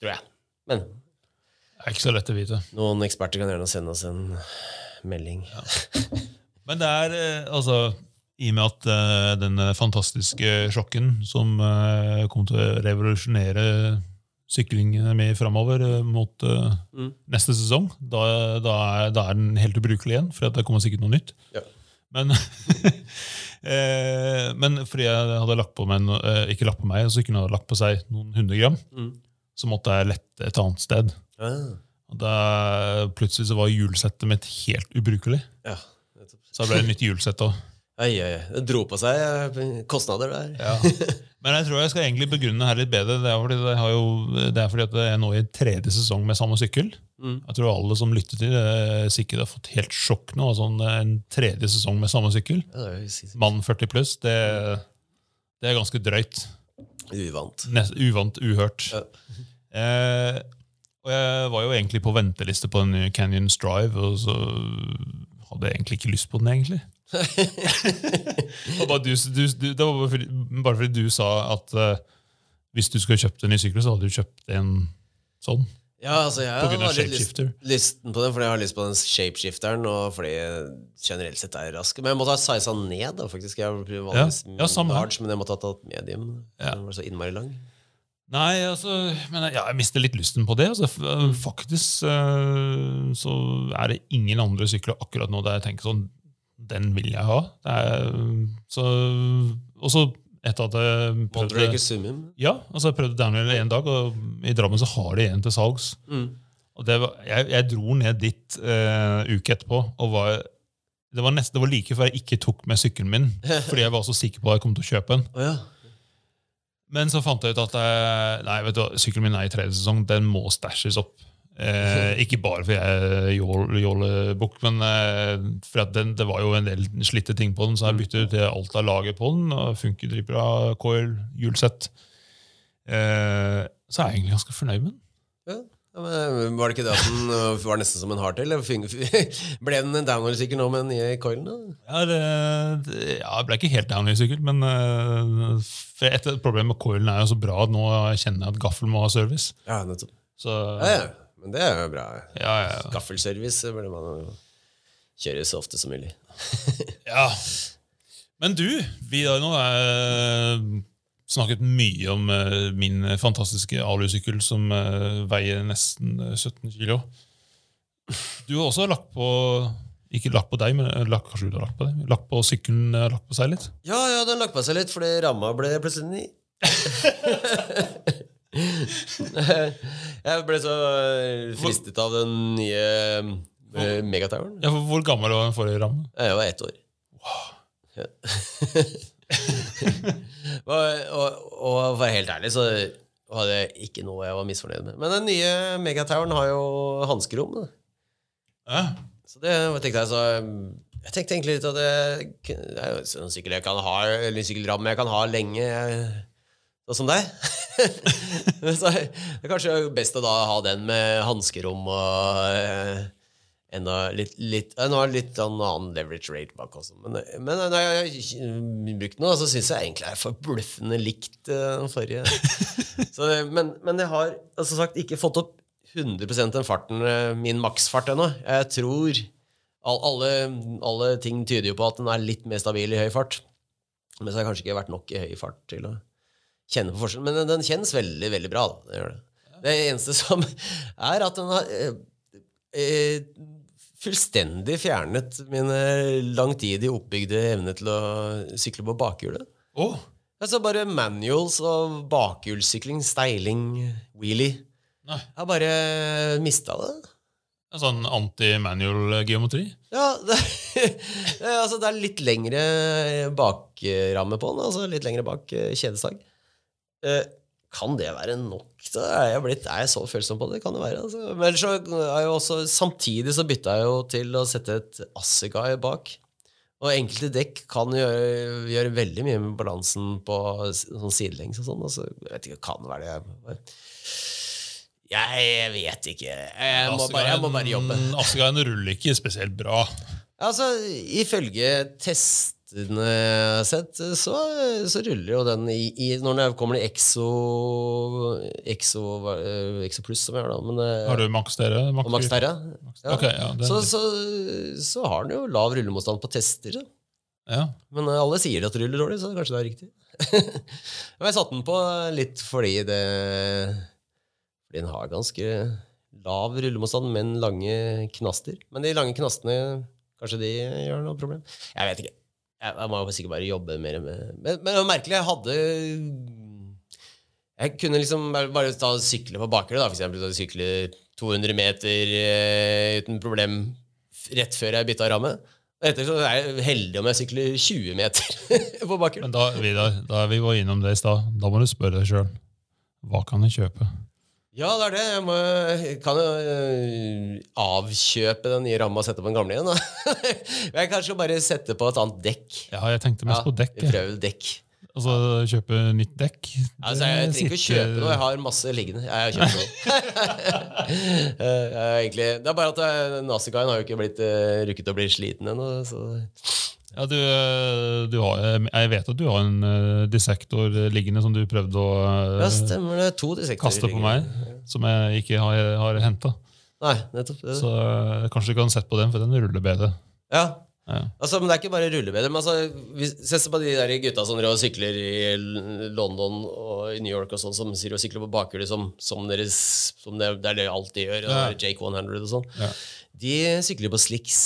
Tror jeg. Men Det er ikke så lett å vite. noen eksperter kan gjerne sende oss en melding. Men det er eh, altså I og med at uh, den fantastiske sjokken som uh, kommer til å revolusjonere syklingen med framover eh, mot eh, Mm. neste sesong, da, da, er, da er den helt ubrukelig igjen, for det kommer sikkert noe nytt. Ja. Men, eh, men fordi jeg hadde lagt på meg, no- eh, ikke lagt på meg, så kunne jeg lagt på seg noen hundre gram, Mm. så måtte jeg lette et annet sted. Ja. Og da, plutselig så var hjulsettet mitt helt ubrukelig. ja. Så det ble et nytt hjulsett òg. Ai, ai. Det dro på seg eh, kostnader der. Ja. Men jeg tror jeg skal egentlig begrunne her litt bedre. Det er fordi, det har jo, det er fordi at jeg er nå i tredje sesong med samme sykkel. Mm. Jeg tror alle som lytter til det, sikkert har fått helt sjokk nå. Altså en tredje sesong med samme sykkel. Mann 40 pluss, det, det er ganske drøyt. uvant. Nest, uvant, uhørt. Ja. Eh, og jeg var jo egentlig på venteliste på den Canyon Strive, og så hadde jeg egentlig ikke lyst på den, egentlig. Bare du, du, du, det var bare fordi, bare fordi du sa at uh, hvis du skulle kjøpt en ny sykkel, så hadde du kjøpt en sånn. Ja, altså jeg På grunn av har lyst, lysten på den, fordi jeg har lyst på den shapeshifteren, og fordi generelt sett er rask. Men jeg måtte ha siza ned, da, faktisk. Jeg vanligvis Ja, her. large, men jeg måtte ha tatt medium. Ja. Den var så innmari lang. Nei, altså, men ja, jeg mister litt lysten på det. Altså, faktisk eh, så er det ingen andre sykler akkurat nå der jeg tenker sånn Den vil jeg ha. Det så, og så etter at jeg prøvde? Ja, altså jeg prøvde Daniel en dag, og i Drammen så har de en til salgs. Mm. Og det var, jeg, jeg dro ned dit uh, uke etterpå, og var, det, var nesten, det var like før jeg ikke tok med sykkelen min, fordi jeg var så sikker på at jeg kom til å kjøpe den. Oh, ja. Men så fant jeg ut at jeg, nei, vet du, sykkelen min er i tredje sesong, den må stæsjes opp. Eh, ikke bare fordi jeg jål- jålebukk, men eh, for at den, det var jo en del slitte ting på den, så jeg byttet ut alt av lager på den. og Funker dritbra. Coil, hjulsett. Eh, så er jeg egentlig ganske fornøyd med den. ja. Men Var det ikke det at den øh, var nesten som en hardtail? Ble den en downhill-sykkel nå med den nye coilen? da? Ja, det, det, ja, ble ikke helt down i sykkel, men eh, for et problem med coilen er jo så bra at nå kjenner jeg at gaffelen må ha service. Ja, nettopp. Så, Ja, ja. Det er jo bra. ja, ja, Gaffelservice burde man jo kjøre så ofte som mulig. ja. Men du, vi har nå eh, snakket mye om eh, min fantastiske alusykkel som eh, veier nesten eh, 17 kilo. Du har også lagt på ikke lagt på deg, men eh, lagt, kanskje du har lagt på deg, lagt på sykkelen eh, lagt på seg litt? Ja, ja, den lagt på seg litt, fordi ramma ble plutselig ny. jeg ble så øh, fristet av den nye uh, megatoweren. Ja, Hvor gammel var den forrige rammen? Jeg var ett år. Ja. og, og, og for helt ærlig så hadde jeg ikke noe jeg var misfornøyd med. Men den nye megatoweren har jo hanskerom. Ja. Så det tenkte jeg så Jeg tenkte egentlig litt at det, det er jo sånn sykkel jeg kan ha, eller sykkelramme jeg kan ha lenge, jeg- sånn som deg. så det er kanskje best å da ha den med hanskerom og eh, enda litt, litt er det litt sånn annen leverage rate bak også. Men, men når jeg har brukt den, så syns jeg egentlig jeg er forbløffende likt eh, den forrige. Så, men, men jeg har altså sagt ikke fått opp 100% den farten, eh, min maksfart ennå. Jeg tror all, alle, alle ting tyder jo på at den er litt mer stabil i høy fart. Men så har jeg kanskje ikke vært nok i høy fart til å kjenne på forskjellen. Men den, den kjennes veldig, veldig bra. Da. Det, gjør det. det eneste som er at den har eh, eh, fullstendig fjernet min eh, langtidig oppbygde evne til å sykle på bakhjulet. Oh. Altså bare manuals og bakhjulssykling, steiling, wheelie. nei. Jeg har bare mista det. En sånn anti-manual geometri? Ja, det, altså det er litt lengre bakramme på den. Altså litt lengre bak eh, kjedestag. Eh, kan det være nok? Da er jeg, blitt, er jeg så følsom på det? Kan det være. Altså. Men ellers så er jeg også, samtidig så bytta jeg jo til å sette et Assegai bak. Og enkelte dekk kan gjøre, gjøre veldig mye med balansen på sånn sidelengs og sånn. Altså, jeg vet ikke, kan det være det? Jeg, vet ikke. Jeg må, bare, jeg må bare jobbe. Assegaien ruller ikke spesielt bra. Altså, ifølge testene jeg sett, så, så ruller jo den i, i Når den kommer i Exo Exo, eh, Exo Pluss, som jeg har da, men eh, Har du Max Terra? Max, Max Terra, ja. Okay, ja, så, så, så har den jo lav rullemotstand på tester. Ja. Men eh, alle sier at det ruller dårlig, så kanskje det er riktig. Men jeg satte den på litt fordi det Fordi den har ganske lav rullemotstand, men lange knaster. Men de lange knastene, kanskje de gjør noe problem? Jeg vet ikke. Jeg, må jo sikkert bare jobbe mer med Men, men det var merkelig. Jeg hadde Jeg kunne liksom bare, ta sykle på bakhjulet, da, for eksempel. Sykle 200 meter eh, uten problem rett før jeg bytta ramme. Etter så er jeg heldig om jeg sykler 20 meter på bakhjulet. Men da, Vidar, da vi var innom det i stad, da må du spørre deg sjøl. Hva kan jeg kjøpe? Ja, det er det. Jeg må, jeg kan jo øh, avkjøpe den nye ramma og sette på den gamle igjen. Da. jeg kanskje bare sette på et annet dekk. Ja, jeg tenkte mest på dekk. jeg. Prøv dekk. Altså kjøpe nytt dekk. Altså, jeg trenger ikke å kjøpe noe. Jeg har masse liggende. Jeg har kjøpt noe. Eh, egentlig, det er bare at jeg- Nasikaien har jo ikke blitt, uh, rukket å bli sliten ennå. Ja, du, eh, du har, jeg vet at du har en uh, dissektor liggende som du prøvde å eh, Ja, stemmer det. To kaste på meg, som jeg ikke har, har henta. Så eh, kanskje du kan sette på den, for den ruller bedre. Ja, Ja. Altså, men Det er ikke bare rullebeder. Men altså, hvis, se på de der gutta som og sykler i London og i New York og sånn, som sier å sykle på bakhjulet som, som, deres, som det, det er det de alltid gjør. Ja. Jake 100 og sånn. Ja. De sykler på slicks.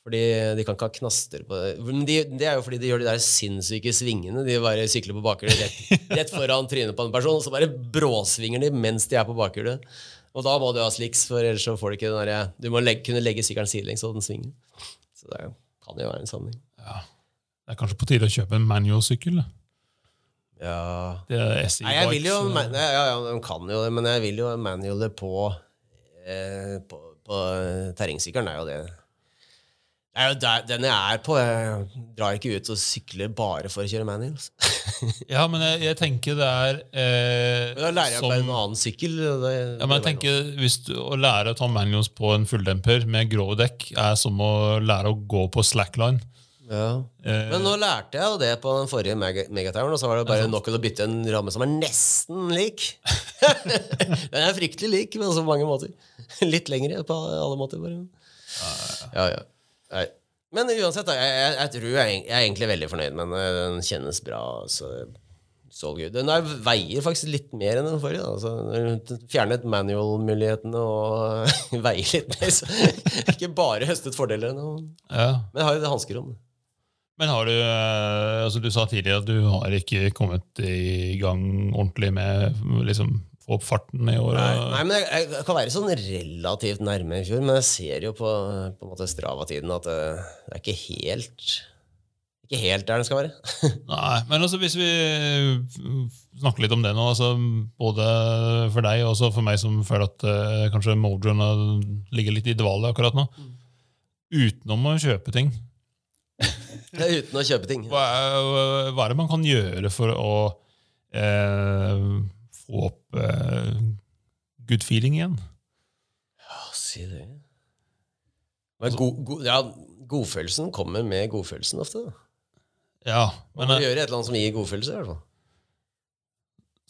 Fordi de kan ikke ha knaster på det. Men de, det er jo fordi de gjør de der sinnssyke svingene. De bare sykler på bakhjulet rett, rett foran trynet på en person, og så bare bråsvinger de mens de er på bakhjulet. Og da må du ha slicks, for ellers så får du ikke den der, Du må legge, kunne legge sykkelen sidelengs, så den svinger. Så det kan jo være en sammenheng. Det er kanskje på tide å kjøpe en manual-sykkel. Ja Det er Nei, jeg vil jo Bikes, ma- eh, Ja, ja, de kan jo det, men jeg vil jo manualet på eh, På, på terrengsykkelen. er jo det. Det er jo der, den jeg er på. Jeg drar ikke ut og sykler bare for å kjøre manuals. Ja, men jeg, jeg tenker det er eh, Men da lærer jeg som- på en annen sykkel. Det, Ja, men jeg tenker hvis du, Å lære å ta manuals på en fulldemper med grå dekk er som å lære å gå på slackline. ja. Eh, Men nå lærte jeg jo det på den forrige meg Megatoweren, og så var det bare nok til å bytte en ramme som er nesten lik. den er fryktelig lik på så mange måter. Litt lengre på alle måter, bare. Ja, ja. Nei. Men uansett, da, jeg, jeg, jeg tror jeg, jeg er egentlig veldig fornøyd med den. Den kjennes bra. Så, så good. Den er, veier faktisk litt mer enn den forrige. Da. Så, fjernet manual-mulighetene og veier litt mer. Så ikke bare høstet fordeler. ja. Men jeg har jo det hanskerom. Men har du eh, altså Du sa tidligere at du har ikke kommet i gang ordentlig med liksom, få opp farten i år. Nei, nei, men jeg, jeg kan være sånn relativt nærme i fjor, men jeg ser jo på, på en måte Strava-tiden at det, det er ikke helt ikke helt der den skal være. Nei, men altså hvis vi snakker litt om det nå, altså både for deg og for meg som føler at eh, kanskje Mojoen ligger litt i dvale akkurat nå, utenom å kjøpe ting, Uten å kjøpe ting. Hva er, hva er det man kan gjøre for å eh, få opp eh, good feeling igjen? Ja, si det. Men go, go, ja, godfølelsen kommer med godfølelsen ofte. da. Ja, Man men må eh, gjøre et eller annet som gir godfølelse. i hvert fall.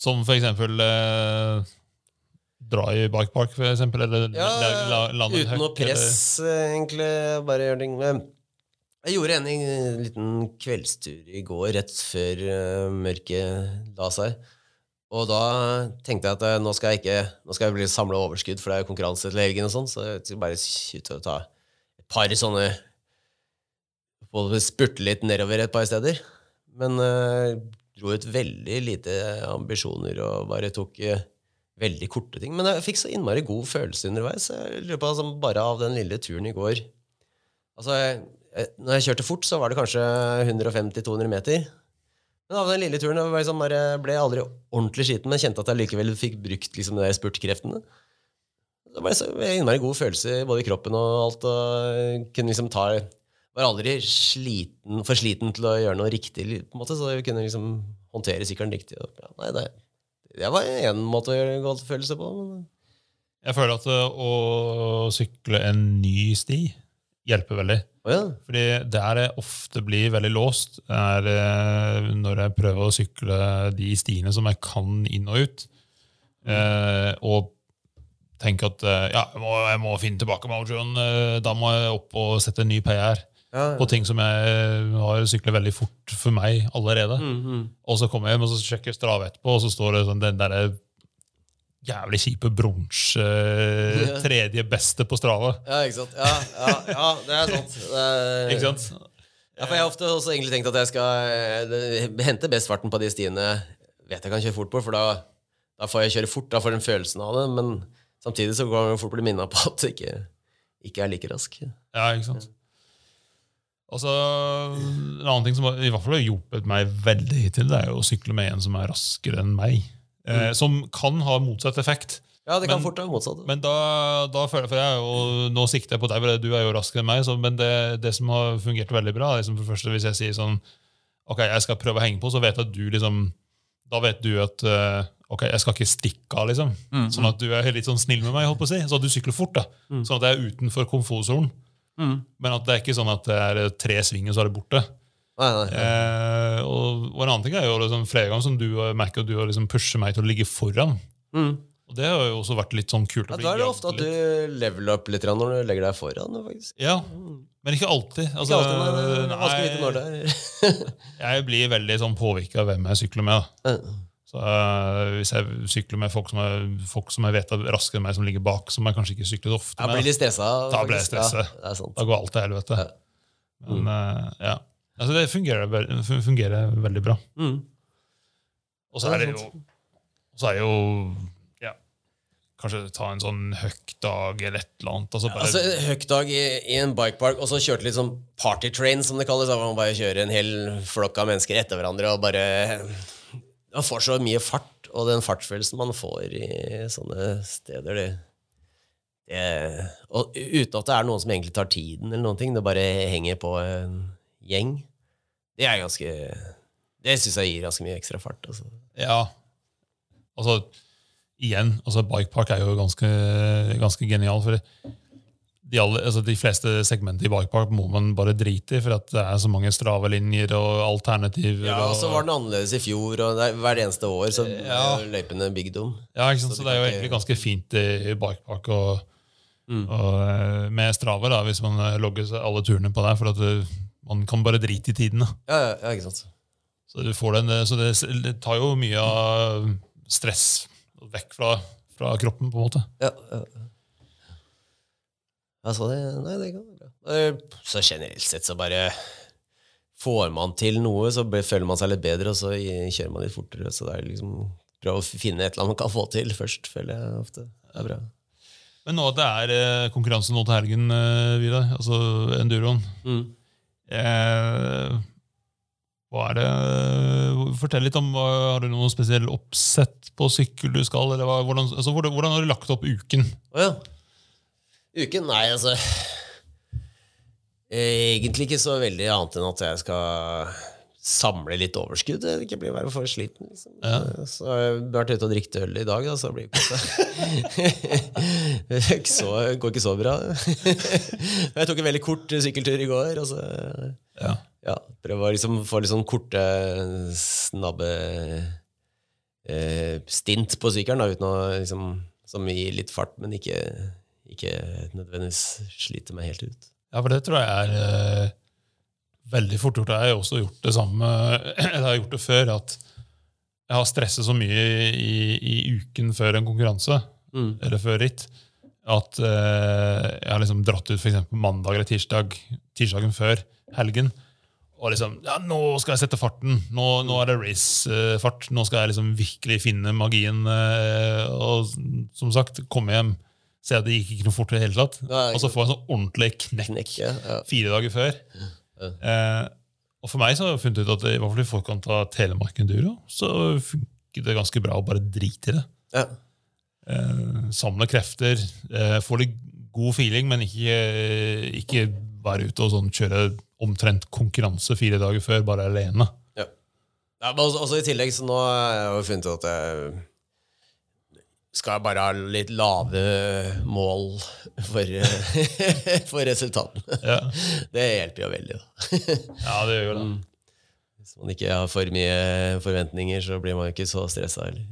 som for eksempel eh, dra i bikepark, for eksempel, eller Ja, la- la- lande uten uten noe press, eller- eh, egentlig. Bare gjøre ting. Jeg gjorde en, en liten kveldstur i går, rett før uh, mørket la seg. Og da tenkte jeg at eh, nå skal jeg ikke Nå skal jeg bli samle overskudd, for det er jo konkurranse til helgen, og sånn, så jeg skal bare ut og ta et par sånne både Spurte litt nedover et par steder. Men uh, dro ut veldig lite ambisjoner og bare tok uh, veldig korte ting. Men jeg fikk så innmari god følelse underveis. Jeg lurer på altså, Bare av den lille turen i går Altså, jeg, jeg, når jeg kjørte fort, så var det kanskje 150-200 meter. Men av den lille turen jeg var liksom bare, ble jeg aldri ordentlig skiten, men kjente at jeg likevel fikk brukt liksom, de der spurtkreftene. Det var en innmari god følelse både i kroppen og alt. og kunne liksom ta Var aldri sliten, for sliten til å gjøre noe riktig, på en måte, så jeg kunne liksom håndtere sykkelen riktig. Ja, nei, det, det var én måte å gjøre god følelse på. Men, Jeg føler at eh, å sykle en ny sti hjelper veldig. Å ja. Fordi der jeg ofte blir veldig låst, er eh, når jeg prøver å sykle de stiene som jeg kan inn og ut. Eh, og tenker at eh, ja, jeg må, jeg må finne tilbake mojoen. Eh, da må jeg opp og sette en ny PR Ja, på ting som jeg har syklet veldig fort for meg allerede. Mm, mm. Og så kommer jeg hjem og så sjekker Strava etterpå, og så står det sånn den der jævlig kjipe bronse tredje beste på Strava. Ja, ikke sant? Ja, ja, ja det er sant. Det er, Ikke sant? Ja, for Jeg har ofte også egentlig tenkt at jeg skal eh, hente best farten på de stiene vet jeg kan kjøre fort på, for da, da får jeg kjøre fort. Da får jeg den følelsen av det. Men samtidig så kan jeg fort bli minna på at jeg ikke, ikke er like rask. Ja, ikke sant? Og så En annen ting som i hvert fall har hjulpet meg veldig hittil, det er jo å sykle med en som er raskere enn meg. Eh, som kan ha motsatt effekt. Ja, det kan Men- fort være motsatt. Men da, da føler jeg, for jeg og Nå sikter jeg på deg, for du er jo raskere enn meg. Så, men det, det som har fungert veldig bra, liksom for det første hvis jeg sier sånn Ok, jeg skal prøve å henge på, så vet jeg at du liksom Da vet du at eh, ok, jeg skal ikke stikke av, liksom. Sånn at du er litt sånn snill med meg, holdt på å si. Så at du sykler fort. da. Sånn at jeg er utenfor komfortsonen. Men at det er ikke sånn at det er tre sving, og så er det borte. Nei, nei, nei. Eh, og, og en annen ting er jo liksom, flere ganger som du har merket at du har liksom pusher meg til å ligge foran. Mm. Og det har jo også vært litt sånn kult. Ja, da er det ofte at du leveler opp litt når du legger deg foran. faktisk. Ja, men ikke alltid. Ikke Altså, alltid, nei, nei, vite når det er. Jeg blir veldig sånn påvirka av hvem jeg sykler med. Da. Så uh, Hvis jeg sykler med folk som, er, folk som jeg vet er raskere enn meg, som ligger bak, som jeg kanskje ikke sykler ofte ofte Jeg blir litt stressa. Da blir jeg stresset. Ja, da går alt til helvete. Ja. Men uh, ja. Altså, det fungerer, ve- fungerer veldig bra. Mm. Og så er det jo, så er jo ja, Kanskje ta en sånn høkkdag eller et eller annet. Altså bare, Altså, Høkkdag i, i en bikepark, og så kjørte litt sånn party train, som det kalles. Man bare kjører en hel flokk av mennesker etter hverandre og bare Man får så mye fart, og den fartsfølelsen man får i sånne steder, det, det Og uten at det er noen som egentlig tar tiden, eller noen ting, det bare henger på en gjeng, det er ganske Det syns jeg gir ganske mye ekstra fart. Altså. Ja. Altså, igjen, altså bikepark er jo ganske, ganske genial. For de, alle, altså de fleste segmenter i bikepark må man bare drite i, for at det er så mange stravelinjer og alternativer. Ja, og så var den annerledes i fjor, og det er, hvert eneste år så Ja. løypene bygd om. ja, ikke sant? så Så det er jo egentlig ganske fint i, bikepark og, Mm. og eh, med strave, da, hvis man eh, logger alle turene på der, for at du, man kan bare drite i tidene. Ja, ja, ja, ikke sant. Så, du får den, eh, så det, det tar jo mye av stress vekk fra, fra kroppen, på en måte. Ja, ja. ja. sa det, nei, det kan være bra. Eh, Så generelt sett så bare får man til noe, så føler man seg litt bedre, og så kjører man litt fortere. Så det er liksom prøve å finne et eller annet man kan få til først, føler jeg ofte. Det er bra. Men nå at det er eh, konkurranse nå til helgen, eh, Vidar, altså enduroen. Mm. Eh, hva er det Fortell litt om Har du noe spesiell oppsett på sykkel du skal, eller hva, hvordan, altså, hvordan, hvordan har du lagt opp uken? Å ja. Uken? Nei, altså Egentlig ikke så veldig annet enn at jeg skal samle litt overskudd. Ikke blir bare for sliten. Liksom. Ja. Så jeg har vært ute og drukket øl i dag, da, så blir Det ikke så, går ikke så bra. Jeg tok en veldig kort sykkeltur i går. Og så Ja. ja, prøve å liksom få litt sånn korte, snabbe eh, stint på sykkelen, da, uten å liksom Som gir litt fart, men ikke, ikke nødvendigvis sliter meg helt ut. Ja, for det tror jeg er eh, veldig fort gjort. Jeg har også gjort det samme Jeg har gjort det før. At jeg har stresset så mye i, i uken før en konkurranse, Mm. eller før ritt, at eh, jeg har liksom dratt ut eksempel mandag eller tirsdag, tirsdagen før helgen. Og liksom Ja, nå skal jeg sette farten! Nå, nå er det racefart. Nå skal jeg liksom virkelig finne magien. eh, og som sagt, komme hjem, se at det gikk ikke noe fort i det hele tatt. Nei, Og så få en sånn ordentlig knekk Knekk, ja. fire dager før. Eh, og for meg så har jeg funnet ut at i hvert fall i forkant av Telemark Enduro så funker det ganske bra å bare drite i det. ja. Eh, samle krefter, eh, få litt god feeling, men ikke, ikke være ute og sånn kjøre omtrent konkurranse fire dager før, bare alene. Ja. Ja, men også, også I tillegg så nå har jeg jo funnet ut at jeg skal bare ha litt lave mål for, for resultatene. Ja, Det hjelper jo veldig. da. ja det gjør jo det. Hvis man ikke har for mye forventninger, så blir man jo ikke så stressa heller.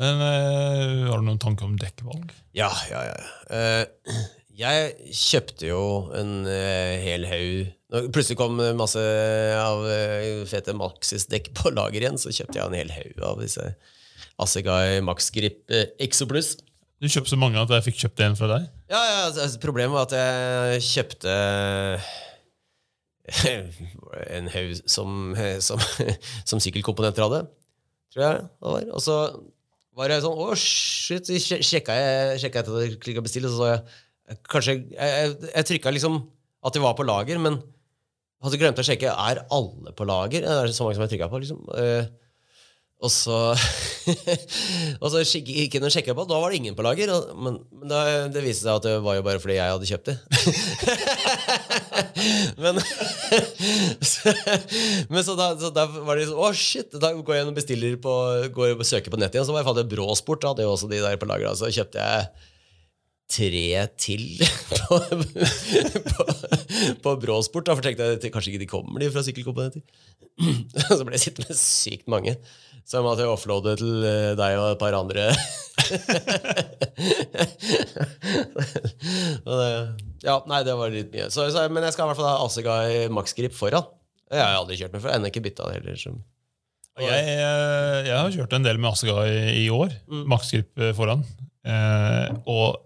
Men øh, har du noen tanker om dekkvalg? Ja, ja, ja. Eh, jeg kjøpte jo en eh, hel haug plutselig kom masse av fete Maxis-dekk på lager igjen, så kjøpte jeg en hel haug av disse Assegai Max Grip eh, Exo Plus. Du kjøpte så mange at jeg fikk kjøpt en fra deg. Ja, ja, altså, problemet var at jeg kjøpte en haug som, som, som sykkelkomponenter hadde, tror jeg det var. Og så var jeg sånn Å, shit! Så sjekka jeg, sjekka etter at jeg klikka og så så jeg Kanskje Jeg, jeg, jeg trykka liksom at de var på lager, men hadde glemt å sjekke er alle på lager. Det Er så mange som jeg trykka på? liksom? Og så Og så gikk inn og sjekka på, da var det ingen på lager. Men, men da, det viste seg at det var jo bare fordi jeg hadde kjøpt det. men så, men så da, så da var det sånn Å, shit! Da går jeg inn og bestiller på Går og søker på nettet igjen. Så var jeg fant Bråsport, da hadde jo også de der på lager. Så kjøpte jeg tre til på, på, på Bråsport. Da, for tenkte jeg kanskje ikke de kommer, de fra sykkelkomponenter. Så ble jeg sittende med sykt mange. Så jeg måtte offloade til eh, deg og et par andre. Ja, nei, det var litt mye. Så, så, men jeg skal i hvert fall ha Assegai Max Grip foran. Jeg har aldri kjørt med før. Ennå ikke bytta det heller. Så. Jeg, eh, jeg har kjørt en del med Assegai i år. Mm. Maksgrip eh, foran. Eh, og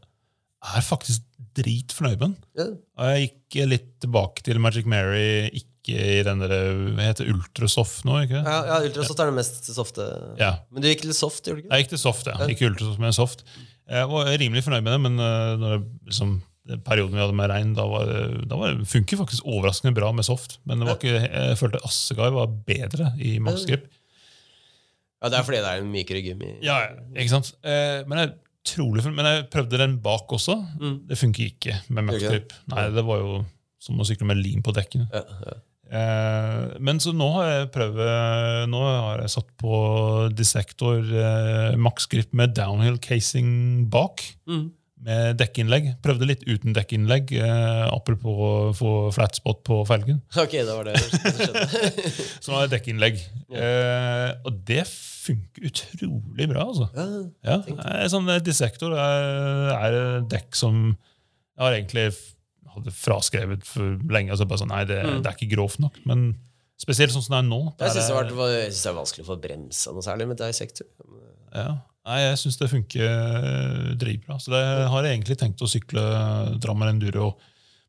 er faktisk dritfornøyd med den. Yeah. Og jeg gikk litt tilbake til Magic Mary, ikke i den der, hva heter Ultrasoft nå? ikke det? Ja, ja, Ultrasoft er det mest softe. Ja. Men du gikk til soft, gjorde du ikke? Jeg gikk til soft, ja. Ikke ultrasoft, men soft. Jeg var rimelig fornøyd med det, men eh, når det, liksom, perioden vi hadde med regn, da, var, det- da var funker faktisk overraskende bra med soft. Men det var ikke, jeg følte Assegai var bedre i Maxgrip. Ja, Det er fordi det er en mykere gummi. Ja, ja, ikke sant? Eh, men jeg, trolig, men jeg prøvde den bak også. Mm. Det funker ikke med Max Grip. Nei, det var jo som å sykle med lim på dekkene. Ja, ja. Eh, men så nå har jeg prøvd Nå har jeg satt på Dissector eh, maksgrip med downhill casing bak. Mm. Med dekkinnlegg. Prøvde litt uten dekkinnlegg. Eh, apropos å få flat spot på felgen. Ok, det var det som skjedde. Så nå har jeg dekkinnlegg. Eh, og det funker utrolig bra, altså. Ja, Ja, eh, sånn eh, Dissector er, er dekk som jeg har egentlig hadde fraskrevet for lenge. Altså bare sånn, nei, det, det er ikke grovt nok. Men spesielt sånn som det er nå. Mm. Jeg syns det, det er vanskelig å få bremsa noe særlig med er- ja. Nei, jeg syns det funker eh, dritbra. Så det har jeg egentlig tenkt å sykle Drammen Enduro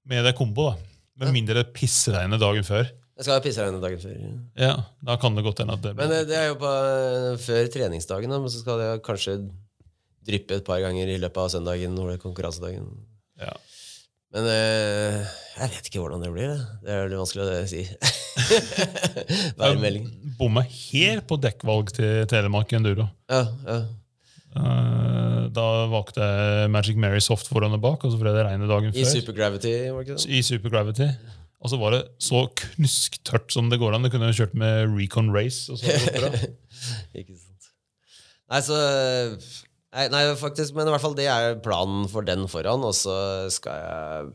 med det kombo. da. Med mindre det pissregner dagen før. Jeg skal pissregne dagen før. Ja, Da kan det godt hende at det Men eh, det er jo på, før treningsdagen, da, men så skal det kanskje dryppe et par ganger i løpet av søndagen når det er konkurransedagen. ja. Men eh, jeg vet ikke hvordan det blir. Det, det er veldig vanskelig å si. Værmelding. Bomma helt på dekkvalg til Telemark Enduro. Ja, ja. Eh, Da valgte jeg Magic Mary soft foran og bak, og så ble det regnet dagen før. I. Supergravity, var det ikke? I Supergravity. Og så var det så knusktørt som det går an. Det kunne jeg kjørt med Recon Race. Og så det bra. Ikke sant. Nei, så nei, nei, faktisk, men i hvert fall det er planen for den foran, og så skal jeg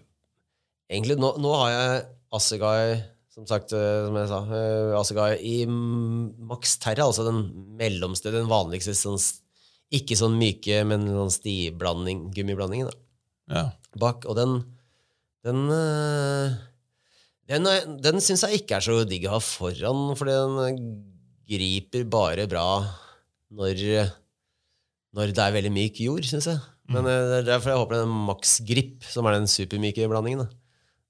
Egentlig, nå, nå har jeg Assegai, som sagt, eh, som jeg sa, eh, Assegai i Max Terra, altså den mellomste, den vanligste, sånn, ikke sånn myke, men sånn stivblanding, gummiblandingen, da Ja. bak. Og den Den, øh, den, den syns jeg ikke er så digg å ha foran, for den griper bare bra når, når det er veldig myk jord, syns jeg. Men øh, det er derfor jeg håper den Max Grip, som er den supermyke blandingen,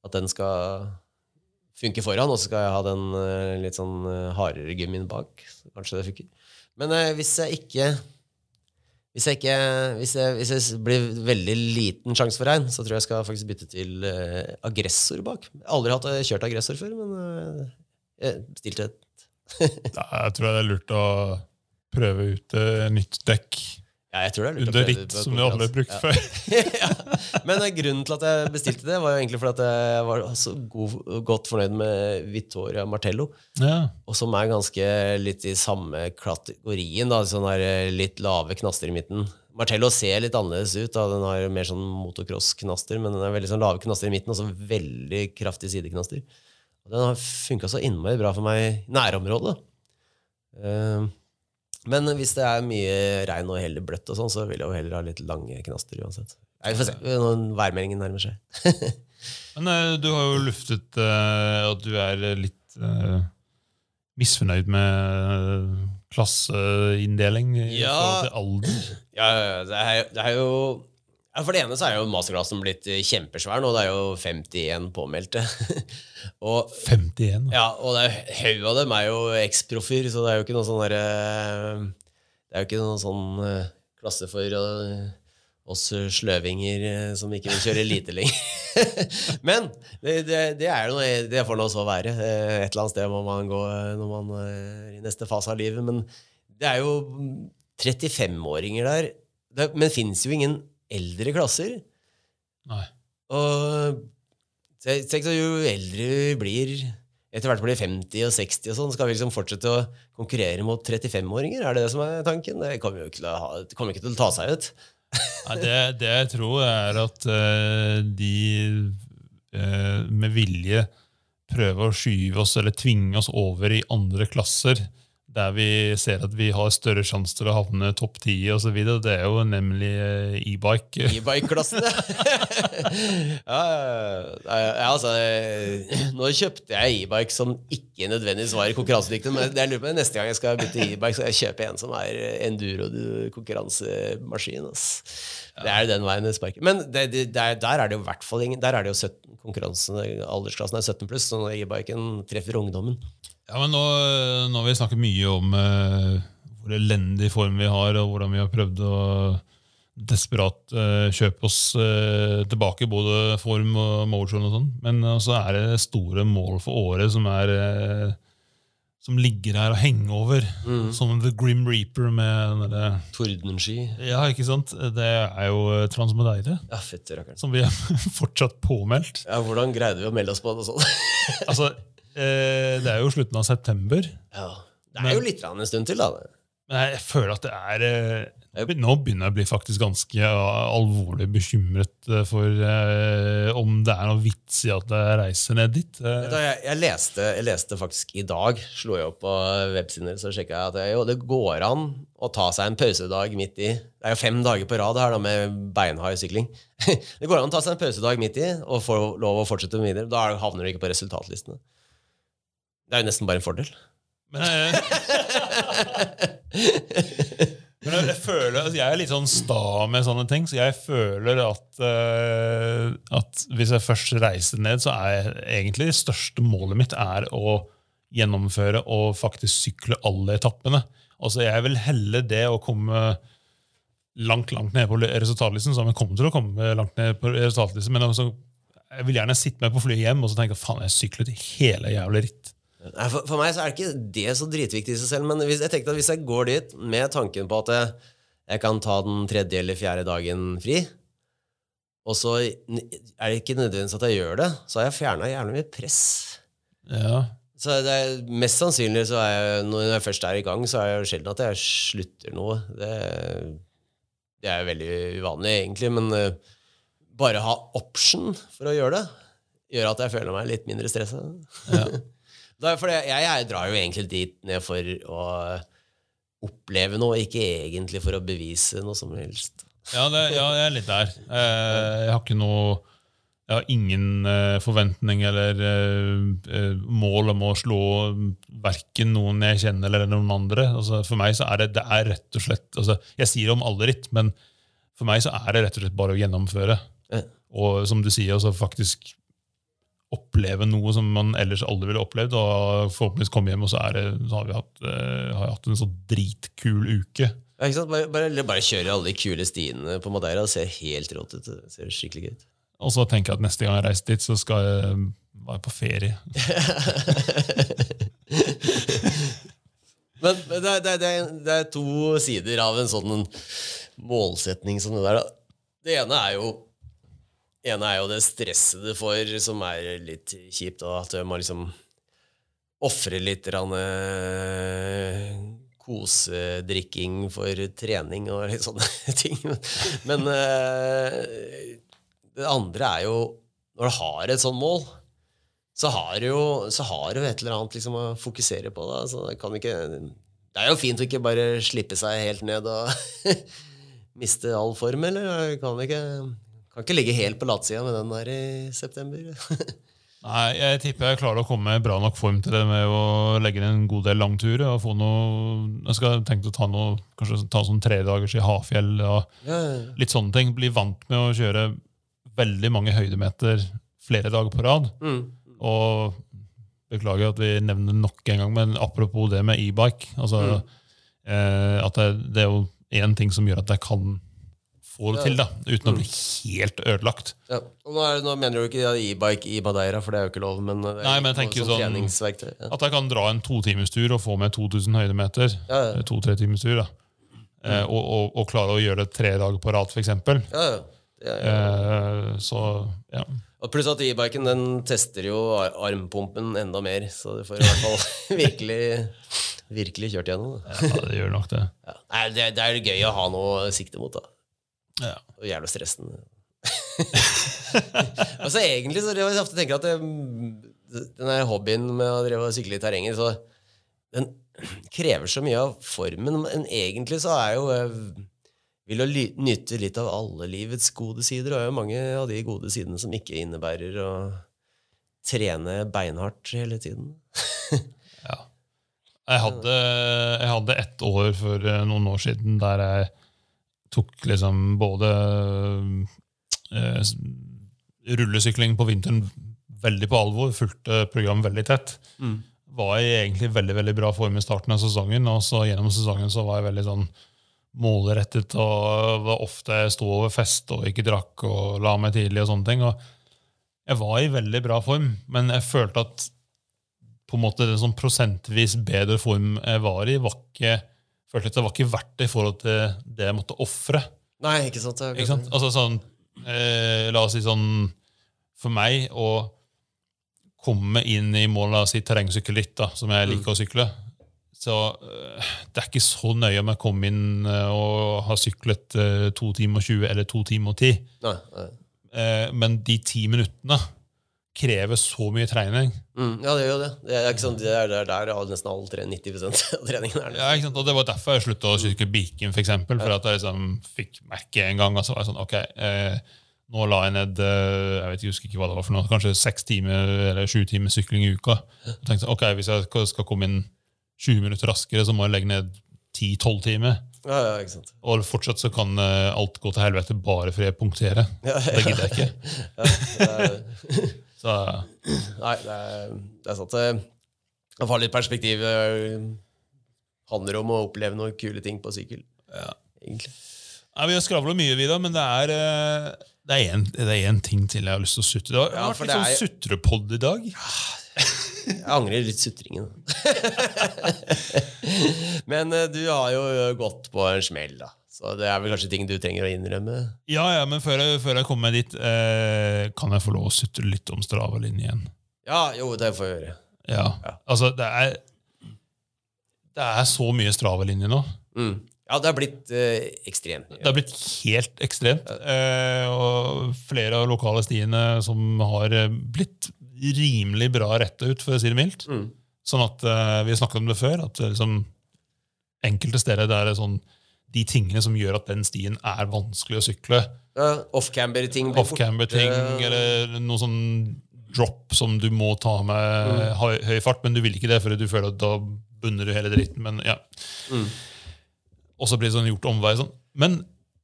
at den skal funke foran, og så skal jeg ha den øh, litt sånn øh, hardere gummien bak. Kanskje det funker. Men hvis jeg ikke hvis jeg, ikke, hvis, jeg, hvis jeg blir veldig liten sjanse for regn, så tror jeg jeg skal faktisk bytte til eh, aggressor bak. Jeg har aldri hatt eh, kjørt aggressor før, men eh, jeg bestilte et. Jeg tror det er lurt å prøve ut et nytt dekk Ja, jeg tror det er lurt under ritt, som du aldri har brukt ja. før. Ja. Men eh, grunnen til at jeg bestilte det, var jo egentlig fordi at jeg var så god, godt fornøyd med Vittoria Martello. Ja. Og som er ganske litt i samme kategorien. da, sånn der eh, Litt lave knaster i midten. Martello ser litt annerledes ut. da, Den har mer sånn motocross-knaster, men den er veldig sånn lave knaster i midten, og så veldig kraftige sideknaster. Og Den har funka så innmari bra for meg i nærområdet. Eh, Men hvis det er mye regn og heller bløtt, og sånn, så vil jeg jo heller ha litt lange knaster uansett. Jeg får se når værmeldingen nærmer seg. Men eh, du har jo luftet uh, at du er litt uh, misfornøyd med klasseinndeling i Ja. forhold til alder. Ja, det er, det er jo ja, For det ene så er jo masterclassen blitt eh, kjempesvær nå. Det er jo 51 påmeldte. og, 51. ja, og det haug av dem er jo eksproffer, så det er jo ikke noe sånn derre Det er jo ikke noen sånn uh, klasse for uh, oss sløvinger eh, som ikke vil kjøre lite lenger. Men det, det, det er jo noe, det får nå så være. Eh, Et eller annet sted må man gå eh, når man er i neste fase av livet. Men det er jo 35-åringer der. Det, men fins jo ingen eldre klasser. Nei. Og tenk så jo eldre vi blir, etter hvert blir 50 og 60 og sånn, skal vi liksom fortsette å konkurrere mot 35-åringer? Er det det som er tanken? Det kommer jo ikke til å, ha, kommer ikke til å ta seg ut. Nei, det, det jeg tror, er at uh, de uh, med vilje prøver å skyve oss eller tvinge oss over i andre klasser, der vi ser at vi har større sjanse til å havne topp ti osv. Det er jo nemlig eh, e-bike. E-bike-klassen, ja. ja, altså, eh, nå kjøpte jeg e-bike som ikke nødvendigvis var konkurransedyktig, men jeg lurer på neste gang jeg skal bytte e-bike, skal jeg kjøpe en som er enduro-konkurransemaskin. Det er den veien det sparker. Men det, det, der, der er det jo i hvert fall ingen Der er det jo 17, konkurransen, aldersklassen er 17 pluss, så e-biken treffer ungdommen. Ja, men nå, nå har vi snakket mye om eh, hvor elendig form vi har, og hvordan vi har prøvd å desperat eh, kjøpe oss eh, tilbake, både form og motion og sånn. Men så er det store mål for året som er eh, som ligger her og henger over. Som The Grim Reaper med den derre Tordensky. Ja, ikke sant? Det er jo Transmedeire. Ja, fett, rakkeren. som vi er fortsatt påmeldt. Ja, hvordan greide vi å melde oss på det sånn? Altså, eh, det er jo slutten av september. ja. Det er jo litt rann en stund til, da. Men jeg føler at det er eh, Nå begynner jeg å bli faktisk ganske eh, alvorlig bekymret eh, for eh, om det er noe vits i at jeg reiser ned dit. Eh, Jeg, jeg, leste, jeg leste faktisk i dag, slo jeg opp på websiden så sjekka jeg at det, jo, det går an å ta seg en pausedag midt i Det er jo fem dager på rad her da, med beinhard sykling. det går an å ta seg en pausedag midt i og få lov å fortsette videre. Da havner du ikke på resultatlistene. Det er jo nesten bare en fordel. men men jeg, jeg føler at jeg er litt sånn sta med sånne ting, så jeg føler at, uh, at hvis jeg først reiser ned, så er egentlig det største målet mitt er å gjennomføre og faktisk sykle alle etappene. Altså Jeg vil helle det å komme langt langt ned på resultatlisten, så jeg kommer til å komme langt ned på resultatlisten, men også, jeg vil gjerne sitte med på flyet hjem og så tenke faen, jeg syklet hele jævla ritt. For, for meg så er det ikke det så dritviktig i seg selv, men hvis, jeg tenkte at hvis jeg går dit med tanken på at jeg, jeg kan ta den tredje eller fjerde dagen fri. Og så er det ikke nødvendigvis at jeg gjør det, så har jeg fjerna jævlig mye press. Ja. Så det er, mest sannsynlig så er jeg, når jeg først er i gang, så er det sjelden at jeg slutter noe. Det, det er veldig uvanlig, egentlig, men uh, bare ha option for å gjøre det, gjør at jeg føler meg litt mindre stressa. Ja. for jeg, jeg, drar jo egentlig dit ned for å oppleve noe, ikke egentlig for å bevise noe som helst. Ja, det, ja jeg er litt der. Eh, jeg har ikke noe jeg har ingen uh, forventning eller uh, mål om å slå verken noen jeg kjenner eller noen andre. Altså, for meg så er det, det er rett og slett altså, Jeg sier det om alle ritt, men for meg så er det rett og slett bare å gjennomføre. Og som du sier, altså faktisk oppleve noe som man ellers aldri ville opplevd. Og forhåpentligvis komme hjem, og så, det, så har vi hatt, uh, har hatt en så dritkul uke. Ja, bare, bare, bare kjøre alle de kule stiene på Madeira. Det ser helt rått ut. Det ser skikkelig gøy ut. Og så tenker jeg at neste gang jeg reiser dit, så skal jeg være på ferie. Men det er, det, er, det er, to sider av en sånn målsetning som det der. Det ene er jo ene er jo det stresset du får, som er litt kjipt, og at man liksom ofre litt rann, kosedrikking for trening og litt sånne ting. Men uh, det andre er jo Når du har et sånt mål, så har du jo har du et eller annet liksom å fokusere på. Da. Så det, ikke, det er jo fint å ikke bare slippe seg helt ned og miste all form, eller? Kan ikke, kan ikke ligge helt på latsida med den der i september. Nei, Jeg tipper jeg klarer å komme i bra nok form til det med å legge inn en god del langturer. og få noe, Jeg skal tenke å ta noe, kanskje ta sånn tre dagers i Hafjell og ja, ja. litt sånne ting. Bli vant med å kjøre veldig mange høydemeter flere dager på rad. Mm. Og beklager at vi nevner nok en gang, men apropos det med e-bike altså, Mm. eh, at det, det er jo én ting som gjør at jeg kan få det til, da, uten å bli Mm. helt ødelagt. Ja. Og nå, er, nå mener du ikke e-bike i Madeira, for det er jo ikke lov, men det er Nei, men jeg tenker sånn-. Ja. At jeg kan dra en totimestur og få med 2000 høydemeter. Ja, ja. To-tre timers tur, da. Eh, og, og, og klare å gjøre det tre dager på rad, f.eks. Ja, ja. Eh, så ja. Og Pluss at e-biken den tester jo armpumpen enda mer, så du får i hvert fall virkelig, virkelig kjørt gjennom. Ja, det gjør nok det. Ja. Nei, det, det er gøy å ha noe sikte mot. da. Ja. Og jævla stressen. altså Egentlig så jeg ofte tenker at det, den der hobbyen med å sykle i terrenget, så den krever så mye av formen. Men egentlig så er jo jeg vil å nyte litt av alle livets gode sider. Og er jo mange av de gode sidene som ikke innebærer å trene beinhardt hele tiden. Ja. Jeg hadde, jeg hadde ett år for eh, noen år siden der jeg tok liksom både eh, rullesykling på vinteren veldig på alvor, fulgte programmet veldig tett. Var i egentlig veldig veldig bra form i starten av sesongen, og så gjennom sesongen så var jeg veldig sånn målrettet og var ofte sto over fest og ikke drakk og la meg tidlig og sånne ting. Og jeg var i veldig bra form, men jeg følte at på en måte den sånn prosentvis bedre form jeg var i, var ikke, følte at det var ikke verdt det i forhold til det jeg måtte ofre. Nei, ikke sant? Ikke sant? Altså sånn, eh, la oss si sånn For meg å komme inn i mål, av si terrengsykkelritt, da, som jeg liker å sykle så eh, det er ikke så nøye om jeg kommer inn eh, og har syklet eh, 2 timer og 20 eller 2 timer og 10. Nei, nei. Men de ti minuttene krever så mye trening. Mm, ja, det gjør det. Det er, sant, det er der, der er nesten all 90 av treningen er. Ja? Og Det var derfor jeg slutta å sykle Birken, for, eksempel, for at jeg liksom fikk merke en gang. Og så var jeg sånn, ok, eh, Nå la jeg ned eh, jeg vet, jeg husker ikke hva det var for noe, kanskje seks timer eller sju timer sykling i uka. Og tenkte ok, Hvis jeg skal- komme inn 20 minutter raskere, så må jeg legge ned 10-12 timer. Ja, ja, ikke sant. Og fortsatt så kan eh, alt gå til helvete bare fordi jeg punkterer. Ja, Det gidder jeg ikke. Ja, det er, Så nei, det er, det er sant. Det å få litt perspektiv Det handler om å oppleve noen kule ting på sykkel. Ja. Egentlig. Nei, Vi har skravla mye, Vidar, men det er eh, det er en- det er ting til jeg har lyst til å sutre. Det har Ja, vært litt sånn er- sutrepod i dag. Jeg angrer litt sutringen. Men eh, du har jo gått på en smell, da. Så det er vel kanskje ting du trenger å innrømme. Ja, ja, men før jeg, før jeg kommer dit, eh, kan jeg få lov å sutre litt om Strava-linjen? Ja, jo, det får jeg gjøre. Ja. Ja. Altså, det er Det er så mye Strava-linje nå. Mm. Ja, det har blitt eh, ekstremt Ja. Det har blitt helt ekstremt. Eh, og flere av lokale stiene som har eh, blitt rimelig bra retta ut, for å si det mildt. Mm. Sånn at eh, Vi snakket om det før. at liksom, Enkelte steder der er sånn de tingene som gjør at den stien er vanskelig å sykle. Ja, Off-camber-ting Off-camber-ting eller noe sånn drop som du må ta med Mm. høy, høy fart, men du vil ikke det, for du føler at da bunner du hele dritten. Men ja. Mm. Og så blir det sånn gjort omvei. Sånn. Men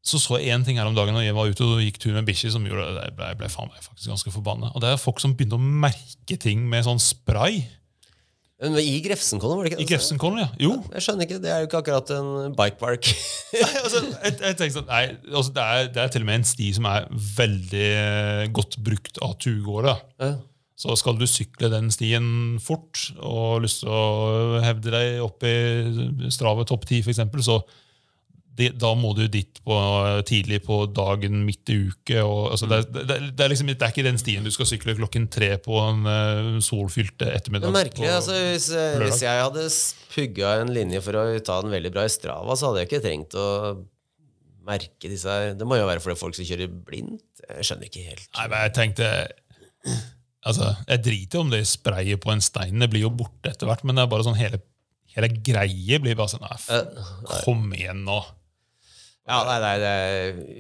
så så jeg én ting her om dagen når jeg var ute og gikk tur med bikkjer, som gjorde at jeg ble, jeg ble faen meg faktisk ganske forbanna. Og det er folk som begynte å merke ting med sånn spray. Men I Grefsenkollen, var det ikke I det? Grefsenkollen, ja. Jo. Jeg skjønner ikke, Det er jo ikke akkurat en bike park. Nei, altså, jeg, jeg tenker sånn, nei, altså, det, er, det er til og med en sti som er veldig eh, godt brukt av turgåere. ja. Så skal du sykle den stien fort og har lyst til å hevde deg opp i Strava topp 10, f.eks., så det, da må du dit på, tidlig på dagen midt i uke. Og, altså, det, er- det, det, er liksom, det er ikke den stien du skal sykle klokken tre på en uh, solfylt ettermiddag. Merkelig, altså hvis, hvis jeg hadde pugga en linje for å ta den veldig bra i Strava, så hadde jeg ikke trengt å merke disse her. Det må jo være fordi folk som kjører blindt. Jeg skjønner ikke helt. Nei, men jeg tenkte altså, Jeg driter om det sprayet på en stein. Det blir jo borte etter hvert, men det er bare sånn hele, hele greie blir bare sånn nei, Eh, Kom igjen nå. Ja, nei, nei, det,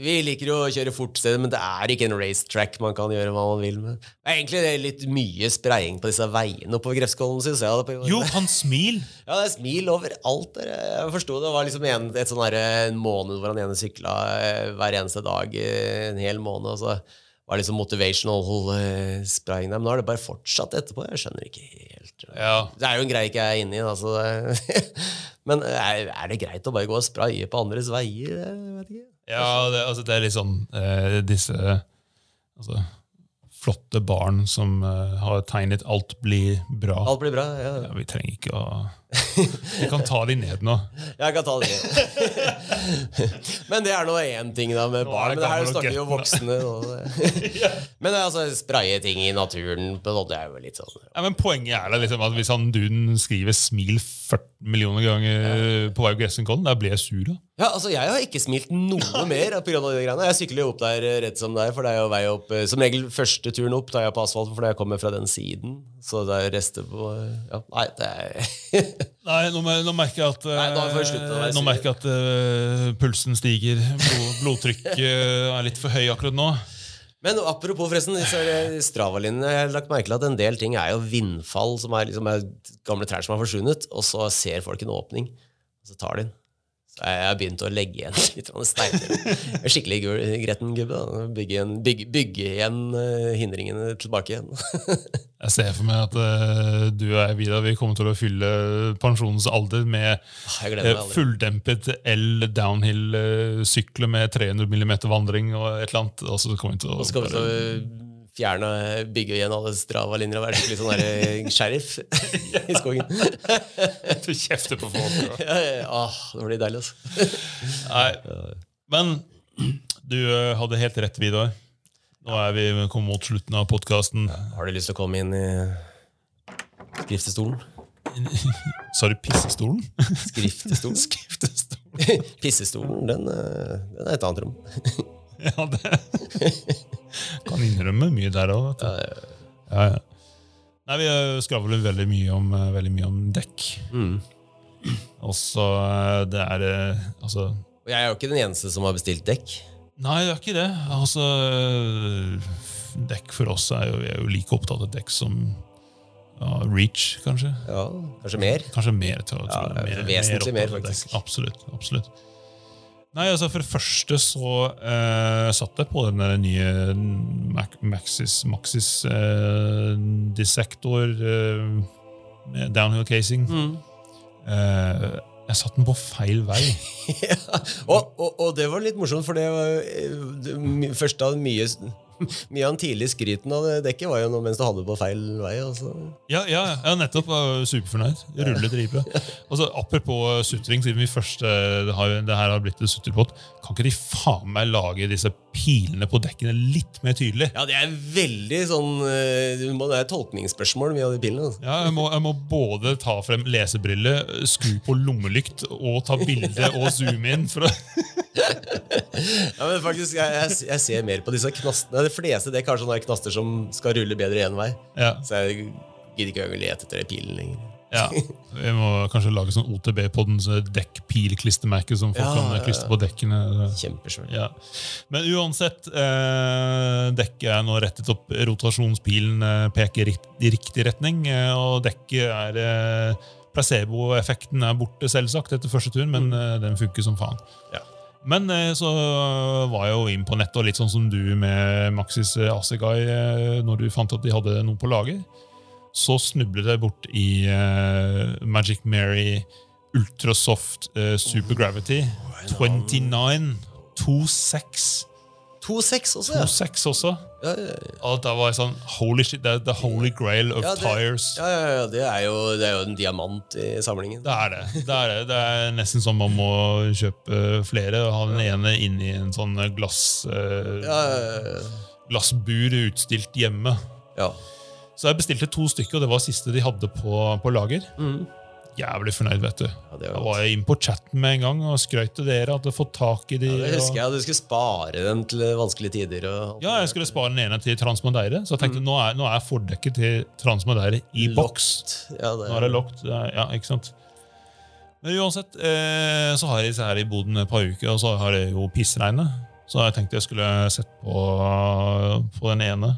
Vi liker jo å kjøre fort men det er ikke en racetrack man kan gjøre hva man vil med. Det er egentlig litt mye spraying på disse veiene oppover Grefskollen, syns jeg. på- Jo, han smil! Ja, det er smil overalt. Jeg forsto det var liksom en, et sånn en måned hvor han ene sykla eh, hver eneste dag eh, en hel måned. Og så var liksom motivational eh, spraying der. Men nå har det bare fortsatt etterpå. Jeg skjønner ikke helt. Ja, Det er jo en greie ikke jeg er inne i. Altså. Men er, er det greit å bare gå og spraye på andres veier? Jeg vet ikke. Ja, det, altså, det er sånn eh, disse altså, flotte barn som eh, har tegnet 'alt blir bra'. Alt blir bra. Ja. Ja, vi trenger ikke å Vi kan ta de ned nå. Jeg kan ta det. men det er nå én ting da med Nå barn. det her snakker jo voksne. Men altså, spraye ting i naturen på det er jo litt sånn Ja, men Poenget er da liksom at hvis han duden skriver 'smil' 40 millioner ganger på vei til Gressenkollen, da blir jeg sur. da. Ja, altså Jeg har ikke smilt noe mer grunn av de greiene. Jeg sykler jo opp der eh, rett som det er, for det er jo vei opp eh, Som regel første turen opp tar jeg på asfalt fordi jeg kommer fra den siden. Så det er rester på eh, Ja, nei, det er Nei, nå, nå merker jeg at eh, Nei, vi slutte Nå merker jeg at uh, pulsen stiger. Blod, blodtrykket er litt for høy akkurat nå. Men apropos forresten, disse. Jeg har lagt merke til at en del ting er jo vindfall, som er, liksom er gamle trær som har forsvunnet, og så ser folk en åpning, og så tar de den. Så jeg har begynt å legge igjen litt steiner. Er Skikkelig gretten gubbe. Bygge, igjen, bygge, bygge igjen eh, hindringene tilbake igjen. Jeg ser for meg at uh, du og jeg Vidar, vi kommer til å fylle pensjonens alder med gleder eh, fulldempet L downhill-sykler med 300 mm vandring og et eller annet. Og så kommer vi til å Fjerne, bygge igjen alle Strava-linjer og være skikkelig sånn eh, sheriff i skogen. Du kjefter på folk. og- Ja, ja, ja. Åh, det blir deilig, altså. Nei. Men du eh, hadde helt rett, Vidar. Nå er vi kommet mot slutten av podkasten. Har du lyst til å komme inn i skriftestolen? Sa du pissestolen? Skriftestolen? Skriftestolen. Pissestolen, den, eh, den er et annet rom. Ja, det Kan innrømme mye der òg. Ja, ja. Nei, Vi eh, skravler veldig mye om, eh, veldig mye om dekk. Mm. Og så eh, det er Altså Og jeg er jo ikke den eneste som har bestilt dekk. Nei, det er ikke det. Altså Dekk for oss er jo, er jo like opptatt av dekk som ja, Reach, kanskje. Ja, Kanskje mer. Kanskje mer. Tror jeg, Ja, mer, vesentlig mer, mer, faktisk. Absolutt. absolutt. Nei, altså For det første så uh, satt jeg på den der nye Mac Maxis, Maxis uh, Dissector uh, downhill casing. Mm. Eh, jeg satte den på feil vei. ja. og, og, og det var litt morsomt, for det var eh, det første av mye Mye av den tidlige skryten av dekket var jo noe mens du hadde det på feil vei. Altså. Ja, ja, ja nettopp. Var superfornøyd. Ruller dritbra. Altså, apropos sutring, siden vi først eh, det, har, det her har blitt en sutterpott, kan ikke de faen meg lage disse pilene på dekkene litt mer tydelig? Ja, det er veldig sånn eh, Det er tolkningsspørsmål, mye av de pilene. Altså. Ja, jeg må, jeg må både ta frem lesebrille, skru på lommelykt og ta bilde og zoome inn. For å ja, men faktisk, jeg, jeg, jeg, ser mer på disse knastene. De fleste det er kanskje sånne knaster som skal rulle bedre én vei. Ja. Så jeg gidder ikke å lete etter pilen lenger. Ja, Vi må kanskje lage sånn OTB på den så dekkpilklistremerke som folk ja, kan klistre på dekkene. Kjempesvært. Ja. Men uansett, eh, dekket er nå rettet opp. Rotasjonspilen eh, peker i riktig retning, eh, og dekket er eh, Placeboeffekten er borte, selvsagt, etter første tur, men mm. Eh, den funker som faen. Ja. Men eh, så var jeg jo inn på nettet, og litt sånn som du med Maxis Asigai, når du fant at de hadde noe på lager så snublet jeg bort i Magic Mary Ultrasoft uh, Super Gravity. 29. 2.6. 2.6 også, ja. 2.6 også. Ja, ja, ja. Og da var sånn Holy shit, det er the holy grail of ja, det, tires. Ja, ja, ja, det er, jo, det er jo en diamant i samlingen. Det er det. Det er, det. Det er nesten som man må kjøpe flere og ha den ene inni i en sånn glass uh, glassbur utstilt hjemme. Ja. Så jeg bestilte to stykker, og det var siste de hadde på, på lager. Mm. Jævlig fornøyd, vet du. Ja, da var jeg inn på chatten med en gang og skrøt til dere at jeg fått tak i de. Ja, det husker jeg, Du skulle spare dem til vanskelige tider. ja, jeg skulle spare den ene til Transmodeire. Så jeg tenkte mm. nå, er, nå er fordekket til Transmodeire i boks. Ja, det... Nå er det lockt. Ja, ikke sant? Men uansett, eh, så har jeg disse her i boden et par uker, og så har jeg jo pissregnet. Så jeg tenkte jeg skulle sett på, på den ene.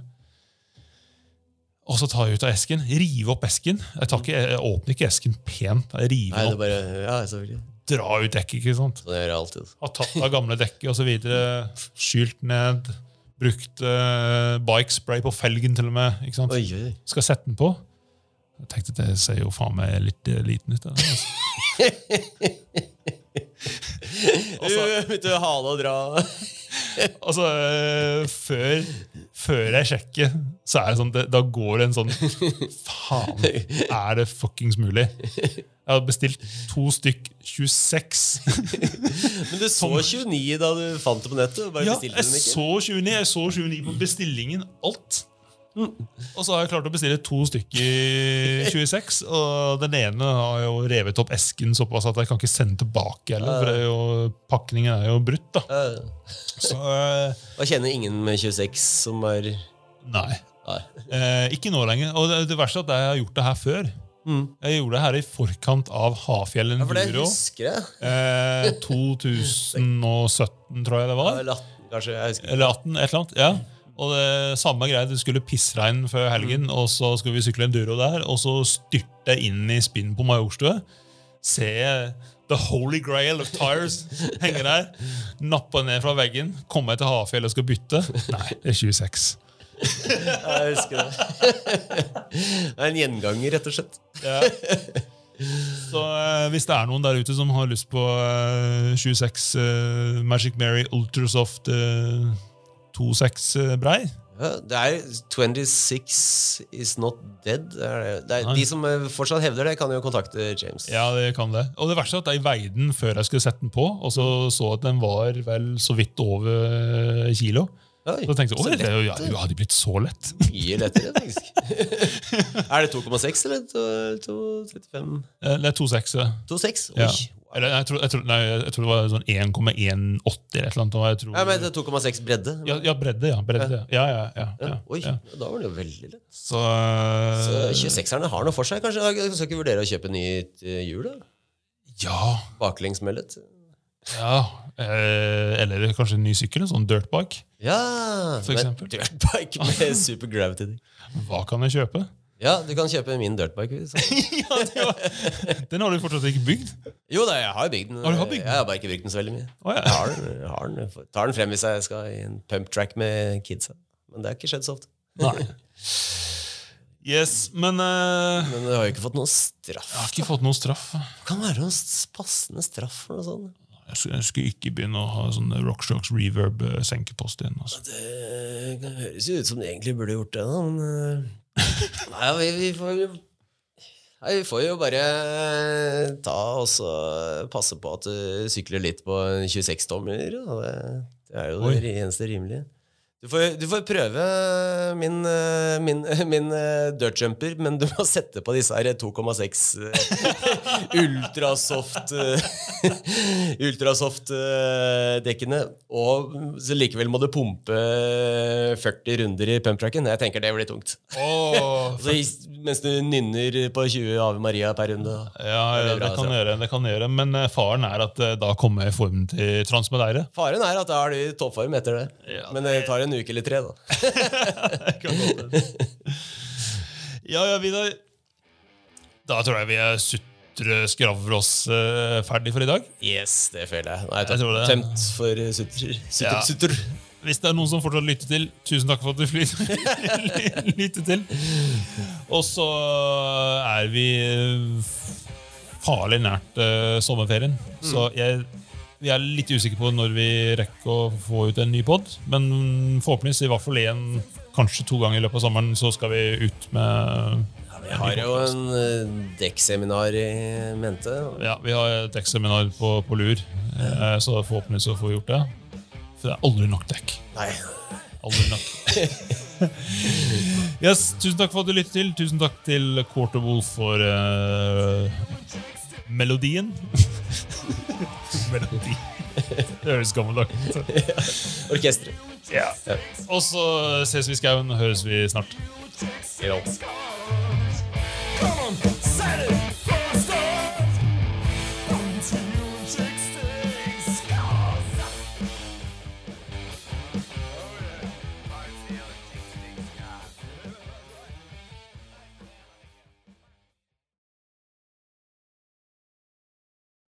Og så tar jeg ut av esken. Rive opp esken. Jeg, ikke, jeg åpner ikke esken pent. Jeg river Nei, opp. Bare, ja, selvfølgelig. Dra ut dekket. ikke sant? Det gjør jeg alltid. Har tatt av gamle dekket osv. Skylt ned. Brukt uh, bike spray på felgen til og med. ikke sant? Oi, oi. Skal sette den på. Jeg tenkte det ser jo faen meg litt uh, liten ut. Altså. Begynte å hale og dra. altså, uh, før, før, jeg sjekker, så er det sånn Da går det en sånn Faen, er det fuckings mulig? Jeg hadde bestilt to stykk 26. Men du så 29 da du fant det på nettet? ja, jeg så 29. Jeg så 29 på bestillingen. Alt. Og så har jeg klart å bestille to stykker 26. Og den ene har jo revet opp esken såpass at jeg kan ikke sende tilbake. Heller, for er jo, pakningen er jo brutt. da så, uh, Og kjenner ingen med 26 som er Nei. Eh, ikke nå lenger. Og det, det verste er at jeg har gjort det her før. Mm. Jeg gjorde det her i forkant av Hafjell Enduro. Ja, jeg. Eh, 2017, tror jeg det var. Eller 18, kanskje. Jeg husker. Eller 18, et eller annet, ja. Og det samme greia, det skulle pissregn før helgen, mm. og så skulle vi sykle enduro der. Og så styrte jeg inn i spinn på Majorstua. Ser The Holy Grail of Tires henger der. Nappa ned fra veggen. Kommer jeg til Hafjell og skal bytte. Nei, det er 26. jeg husker det. Det er en gjenganger, rett og slett. Ja. Så eh, hvis det er noen der ute som har lyst på eh, 26 eh, Magic Mary Ultrasoft eh, 2,6 eh, brei. Ja, det er 26 is not dead. Det er, det er, de som eh, fortsatt hevder det, kan jo kontakte James. Ja, det kan det. Og det verste er at jeg veide den før jeg skulle sette den på, og så så at den var vel så vidt over kilo. Oi, så tenkte jeg, det, ja, jo, hadde blitt så lett. Mye lettere, faktisk. er det 2,6 eller 2,35? Det er 2,6. 2,6? Ja. Eller, jeg, tror, jeg, tror, nei, jeg tror det var sånn 1,180 eller et eller annet. Tror, ja, men 2,6 bredde? Ja, ja, bredde. ja, bredde, ja. Ja, ja, ja, Oi, da var det jo veldig lett. Så, Så 26-erne har noe for seg. Kanskje jeg skal ikke vurdere å kjøpe nytt hjul? da? Ja. Baklengsmellet? Ja, eh, Eller kanskje en ny sykkel? En sånn dirtbike? Ja, for eksempel. Dirtbike med super gravity. Hva kan jeg kjøpe? Ja, du kan kjøpe min dirtbike. ja. Den har du fortsatt ikke bygd? Jo da, jeg har bygd den. Har bygd den? Jeg har bare ikke brukt den så veldig mye. Oh, ja. jeg, har den, jeg har den, tar den frem hvis jeg skal i en pump track med kidsa. Men det har ikke skjedd så ofte. Nei. Yes, men uh... Men du har jo ikke fått noen straff. Jeg har ikke fått noen straff. Det kan være noen passende straff for noe sånt. Jeg skulle, jeg skulle ikke begynne å ha sånn Rockstrokes reverb eh, igjen. Altså. Det høres jo ut som du egentlig burde gjort det, da, men eh, Nei, vi, vi får jo Nei, Vi får jo bare ta og passe på at du sykler litt på 26-tommer. Det, det er jo Oi. det eneste rimelige. Du får, du får prøve min, eh, min, min eh, dirtjumper, men du må sette på disse her 2,6 eh, ultrasoft eh, Ultrasoft eh, dekkene. Og så likevel må du pumpe 40 runder i pumptracken. Jeg tenker det blir tungt. Oh, Så, mens du nynner på 20 Ave Maria per runde. ja, Det ja, bra, det kan altså. gjøre, det kan gjøre. Men faren er at da kommer formen til Transmedeire. Faren er at da er du i toppform etter det. Ja, Men det tar en uke eller tre, da. Ja, ja, Vidar. Da tror jeg vi er sutre skravler oss uh, ferdig for i dag. Yes, det føler jeg. Nå er Jeg tror det. tømt for sutter. Sutter, Ja. sutter. Hvis det er noen som fortsatt lytter til, tusen takk for at du lytter til. Og så er vi eh, farlig nært uh, sommerferien. Så jeg, vi er litt usikre på når vi rekker å få ut en ny pod. Men forhåpentligvis i hvert fall én, kanskje to ganger i løpet av sommeren, så skal vi ut med Vi har jo en uh, dekkseminar i mente. Ja, vi har et dekkseminar på, på lur, eh, så forhåpentligvis så får vi gjort det. For det er aldri nok dekk. Nei. Aldri nok. yes, tusen takk for at du lyttet til. Tusen takk til Quarter Wolf for uh, melodien. Melodi. Det høres gammeldags ut. Ja. Orkesteret. Ja. ja. Og så ses vi i skauen. Høres vi snart. Ja. Come on.